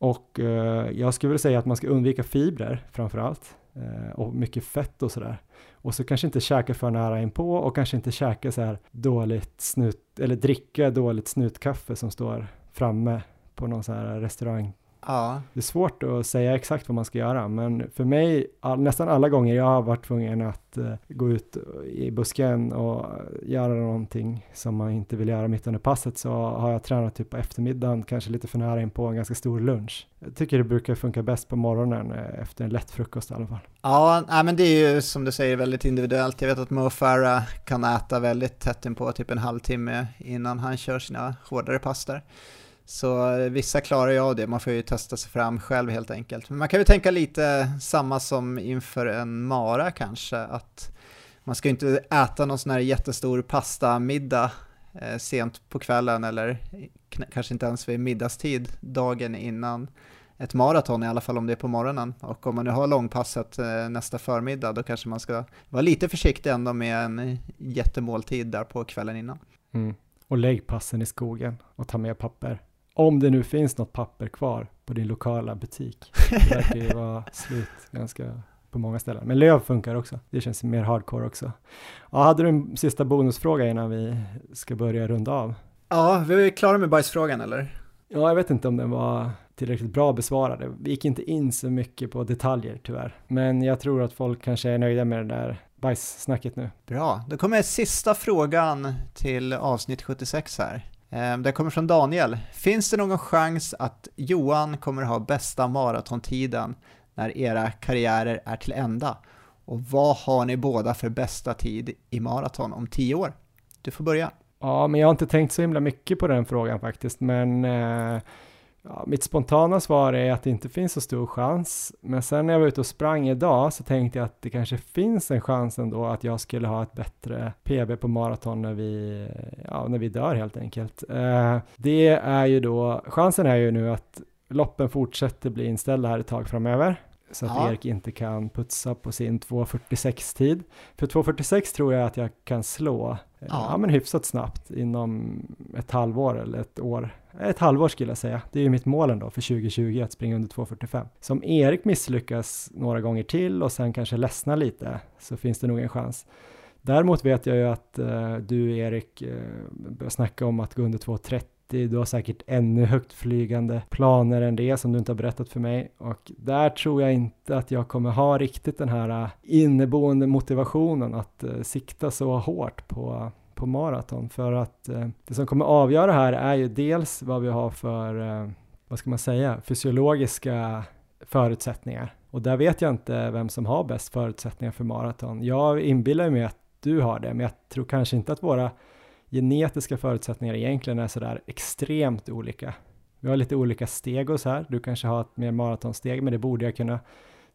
Speaker 2: och eh, jag skulle vilja säga att man ska undvika fibrer framför allt eh, och mycket fett och sådär. Och så kanske inte käka för nära inpå och kanske inte käka så här dåligt snut eller dricka dåligt snutkaffe som står framme på någon så här restaurang
Speaker 3: Ja.
Speaker 2: Det är svårt att säga exakt vad man ska göra, men för mig, all, nästan alla gånger jag har varit tvungen att uh, gå ut i busken och göra någonting som man inte vill göra mitt under passet så har jag tränat typ på eftermiddagen, kanske lite för nära in på en ganska stor lunch. Jag tycker det brukar funka bäst på morgonen uh, efter en lätt frukost i alla fall.
Speaker 3: Ja, nej, men det är ju som du säger väldigt individuellt. Jag vet att Mo Farah kan äta väldigt tätt in på typ en halvtimme innan han kör sina hårdare pass där. Så eh, vissa klarar ju av det, man får ju testa sig fram själv helt enkelt. Men man kan ju tänka lite samma som inför en mara kanske, att man ska ju inte äta någon sån här jättestor pastamiddag eh, sent på kvällen eller kanske inte ens vid middagstid dagen innan ett maraton, i alla fall om det är på morgonen. Och om man nu har långpasset eh, nästa förmiddag, då kanske man ska vara lite försiktig ändå med en jättemåltid där på kvällen innan.
Speaker 2: Mm. Och lägg passen i skogen och ta med papper. Om det nu finns något papper kvar på din lokala butik. Det verkar ju vara slut ganska på många ställen. Men löv funkar också. Det känns mer hardcore också. Ja, hade du en sista bonusfråga innan vi ska börja runda av?
Speaker 3: Ja, vi är klara med bajsfrågan eller?
Speaker 2: Ja, jag vet inte om den var tillräckligt bra besvarade. Vi gick inte in så mycket på detaljer tyvärr. Men jag tror att folk kanske är nöjda med det där bajssnacket nu.
Speaker 3: Bra, då kommer sista frågan till avsnitt 76 här. Den det kommer från Daniel. Finns det någon chans att Johan kommer ha bästa maratontiden när era karriärer är till ända? Och vad har ni båda för bästa tid i maraton om tio år? Du får börja.
Speaker 2: Ja, men jag har inte tänkt så himla mycket på den frågan faktiskt, men eh, Ja, mitt spontana svar är att det inte finns så stor chans, men sen när jag var ute och sprang idag så tänkte jag att det kanske finns en chans ändå att jag skulle ha ett bättre PB på maraton när vi, ja, när vi dör helt enkelt. Eh, det är ju då, chansen är ju nu att loppen fortsätter bli inställda här ett tag framöver så att ja. Erik inte kan putsa på sin 2.46 tid. För 2.46 tror jag att jag kan slå, eh, ja. ja. men hyfsat snabbt inom ett halvår eller ett år. Ett halvår skulle jag säga. Det är ju mitt mål ändå för 2020 att springa under 2.45. Så om Erik misslyckas några gånger till och sen kanske ledsnar lite så finns det nog en chans. Däremot vet jag ju att eh, du Erik eh, börjar snacka om att gå under 2.30 du har säkert ännu högt flygande planer än det som du inte har berättat för mig och där tror jag inte att jag kommer ha riktigt den här eh, inneboende motivationen att eh, sikta så hårt på på maraton för att eh, det som kommer avgöra här är ju dels vad vi har för, eh, vad ska man säga, fysiologiska förutsättningar och där vet jag inte vem som har bäst förutsättningar för maraton. Jag inbillar mig att du har det, men jag tror kanske inte att våra genetiska förutsättningar egentligen är sådär extremt olika. Vi har lite olika steg och så här. Du kanske har ett mer maratonsteg, men det borde jag kunna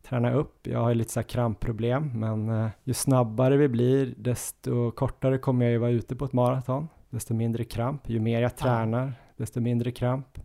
Speaker 2: träna upp. Jag har lite så här krampproblem, men uh, ju snabbare vi blir, desto kortare kommer jag ju vara ute på ett maraton, desto mindre kramp. Ju mer jag tränar, desto mindre kramp.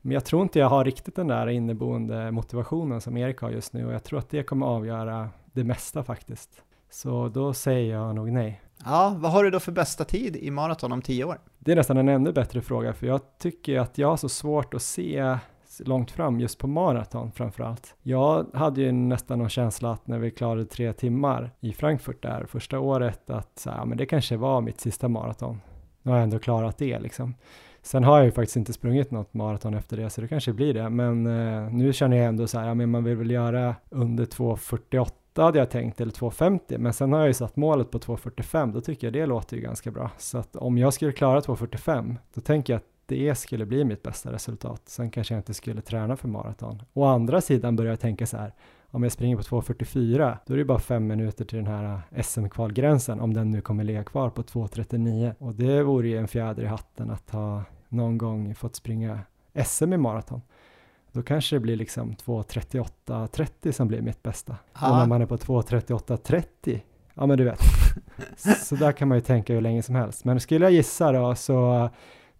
Speaker 2: Men jag tror inte jag har riktigt den där inneboende motivationen som Erik har just nu och jag tror att det kommer avgöra det mesta faktiskt. Så då säger jag nog nej.
Speaker 3: Ja, vad har du då för bästa tid i maraton om tio år?
Speaker 2: Det är nästan en ännu bättre fråga, för jag tycker att jag har så svårt att se långt fram just på maraton framförallt. Jag hade ju nästan någon känsla att när vi klarade tre timmar i Frankfurt där första året att så här, men det kanske var mitt sista maraton. Nu har jag ändå klarat det liksom. Sen har jag ju faktiskt inte sprungit något maraton efter det, så det kanske blir det. Men eh, nu känner jag ändå så här, ja, men man vill väl göra under 2.48 hade jag tänkt, eller 2.50, men sen har jag ju satt målet på 2.45, då tycker jag det låter ju ganska bra. Så att om jag skulle klara 2.45, då tänker jag att det skulle bli mitt bästa resultat. Sen kanske jag inte skulle träna för maraton. Å andra sidan börjar jag tänka så här, om jag springer på 2.44, då är det bara fem minuter till den här SM-kvalgränsen, om den nu kommer ligga kvar på 2.39. Och det vore ju en fjäder i hatten att ha någon gång fått springa SM i maraton. Då kanske det blir liksom 2.38.30 som blir mitt bästa. Ha. Och när man är på 2.38.30, ja men du vet. (laughs) så där kan man ju tänka hur länge som helst. Men skulle jag gissa då så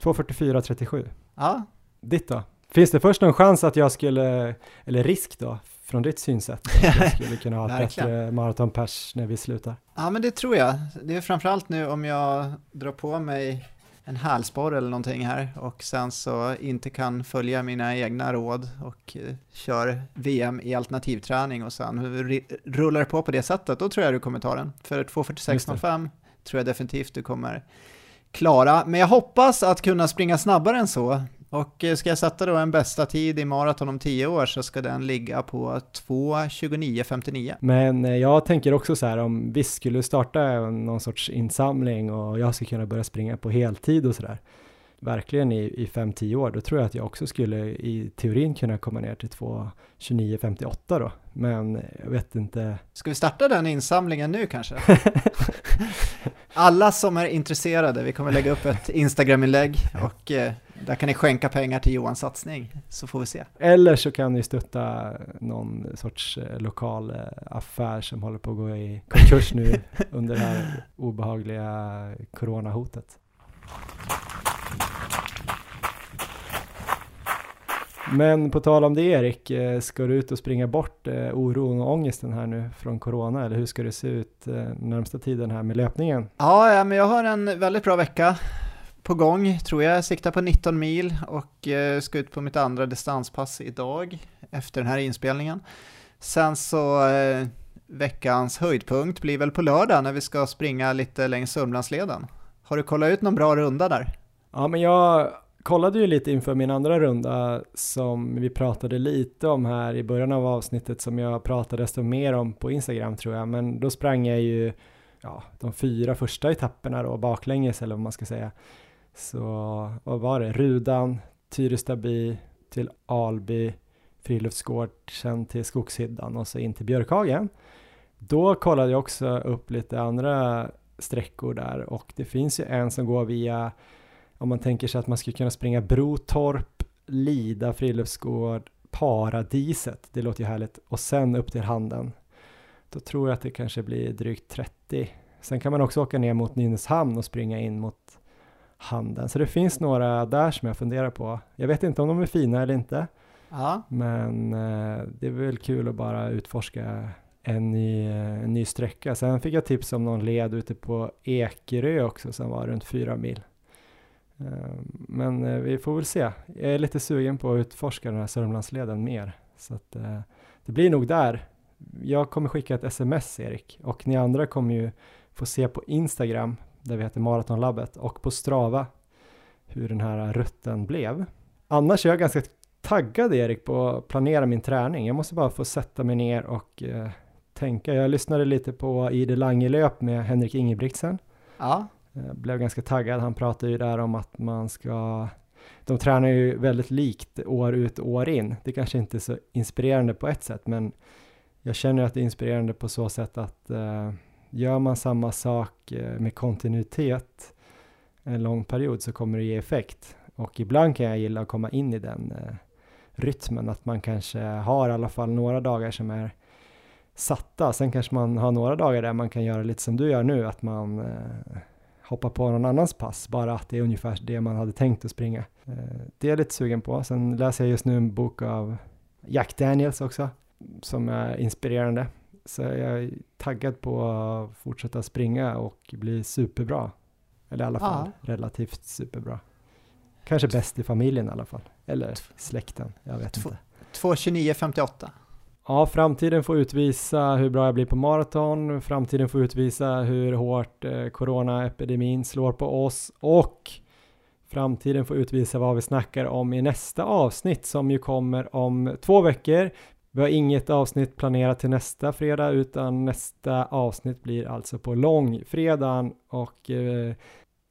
Speaker 2: 2.44.37.
Speaker 3: Ja.
Speaker 2: Ditt då? Finns det först någon chans att jag skulle, eller risk då, från ditt synsätt, att jag (laughs) skulle kunna ha ett bättre maratonpers när vi slutar?
Speaker 3: Ja men det tror jag. Det är framförallt nu om jag drar på mig en hälsporre eller någonting här och sen så inte kan följa mina egna råd och uh, kör VM i alternativträning och sen rullar på på det sättet, då tror jag du kommer ta den. För 2.46.05 tror jag definitivt du kommer klara. Men jag hoppas att kunna springa snabbare än så. Och eh, ska jag sätta då en bästa tid i maraton om 10 år så ska den ligga på 2.29.59.
Speaker 2: Men eh, jag tänker också så här om vi skulle starta någon sorts insamling och jag ska kunna börja springa på heltid och sådär verkligen i, i 5-10 år, då tror jag att jag också skulle i teorin kunna komma ner till 2.29.58 då. Men jag vet inte.
Speaker 3: Ska vi starta den insamlingen nu kanske? (laughs) Alla som är intresserade, vi kommer lägga upp ett Instagram-inlägg (laughs) och eh, där kan ni skänka pengar till Johans satsning, så får vi se.
Speaker 2: Eller så kan ni stötta någon sorts eh, lokal eh, affär som håller på att gå i konkurs nu (laughs) under det här obehagliga coronahotet. Men på tal om det Erik, eh, ska du ut och springa bort eh, oron och ångesten här nu från corona eller hur ska det se ut eh, närmsta tiden här med löpningen?
Speaker 3: Ja, ja, men jag har en väldigt bra vecka på gång tror jag. Jag siktar på 19 mil och ska ut på mitt andra distanspass idag efter den här inspelningen. Sen så veckans höjdpunkt blir väl på lördag när vi ska springa lite längs Sörmlandsleden. Har du kollat ut någon bra runda där?
Speaker 2: Ja, men jag kollade ju lite inför min andra runda som vi pratade lite om här i början av avsnittet som jag pratade desto mer om på Instagram tror jag, men då sprang jag ju ja, de fyra första etapperna då baklänges eller vad man ska säga. Så vad var det? Rudan, Tyrestaby till Alby, Friluftsgård, sen till Skogshyddan och så in till Björkhagen. Då kollade jag också upp lite andra sträckor där och det finns ju en som går via om man tänker sig att man skulle kunna springa Brotorp, Lida friluftsgård, Paradiset, det låter ju härligt, och sen upp till Handen. Då tror jag att det kanske blir drygt 30. Sen kan man också åka ner mot Nynäshamn och springa in mot Handen. Så det finns några där som jag funderar på. Jag vet inte om de är fina eller inte.
Speaker 3: Ja.
Speaker 2: Men eh, det är väl kul att bara utforska en ny, en ny sträcka. Sen fick jag tips om någon led ute på Ekerö också som var runt fyra mil. Eh, men eh, vi får väl se. Jag är lite sugen på att utforska den här Sörmlandsleden mer. Så att, eh, det blir nog där. Jag kommer skicka ett sms Erik och ni andra kommer ju få se på Instagram där vi heter Maratonlabbet och på Strava hur den här rutten blev. Annars är jag ganska taggad Erik på att planera min träning. Jag måste bara få sätta mig ner och eh, tänka. Jag lyssnade lite på Ide Lange-löp med Henrik Ingebrigtsen.
Speaker 3: Ja.
Speaker 2: Eh, blev ganska taggad. Han pratade ju där om att man ska de tränar ju väldigt likt år ut och år in. Det kanske inte är så inspirerande på ett sätt, men jag känner att det är inspirerande på så sätt att eh, gör man samma sak eh, med kontinuitet en lång period så kommer det ge effekt. Och ibland kan jag gilla att komma in i den eh, rytmen, att man kanske har i alla fall några dagar som är satta. Sen kanske man har några dagar där man kan göra lite som du gör nu, att man eh, hoppa på någon annans pass, bara att det är ungefär det man hade tänkt att springa. Eh, det är jag lite sugen på. Sen läser jag just nu en bok av Jack Daniels också, som är inspirerande. Så jag är taggad på att fortsätta springa och bli superbra. Eller i alla fall ja. relativt superbra. Kanske bäst i familjen i alla fall. Eller släkten, jag vet inte.
Speaker 3: 2.29.58.
Speaker 2: Ja, framtiden får utvisa hur bra jag blir på maraton. Framtiden får utvisa hur hårt eh, coronaepidemin slår på oss och framtiden får utvisa vad vi snackar om i nästa avsnitt som ju kommer om två veckor. Vi har inget avsnitt planerat till nästa fredag utan nästa avsnitt blir alltså på långfredagen och eh,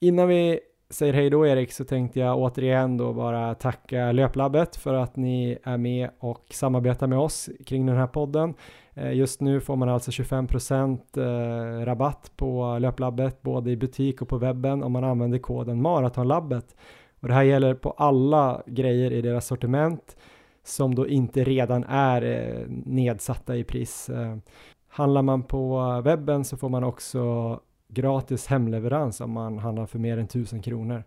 Speaker 2: innan vi säger hej då Erik så tänkte jag återigen då bara tacka Löplabbet för att ni är med och samarbetar med oss kring den här podden. Eh, just nu får man alltså 25% eh, rabatt på Löplabbet både i butik och på webben om man använder koden Maratonlabbet. Och det här gäller på alla grejer i deras sortiment som då inte redan är eh, nedsatta i pris. Handlar man på webben så får man också gratis hemleverans om man handlar för mer än 1000 kronor.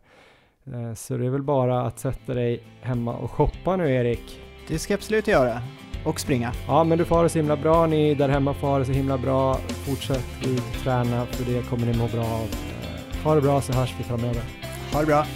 Speaker 2: Eh, så det är väl bara att sätta dig hemma och shoppa nu Erik.
Speaker 3: Det ska jag absolut göra. Och springa.
Speaker 2: Ja, men du får ha det så himla bra. Ni där hemma får ha det så himla bra. Fortsätt ut träna, för det kommer ni må bra av. Eh, ha det bra så hörs vi framöver.
Speaker 3: Ha det bra.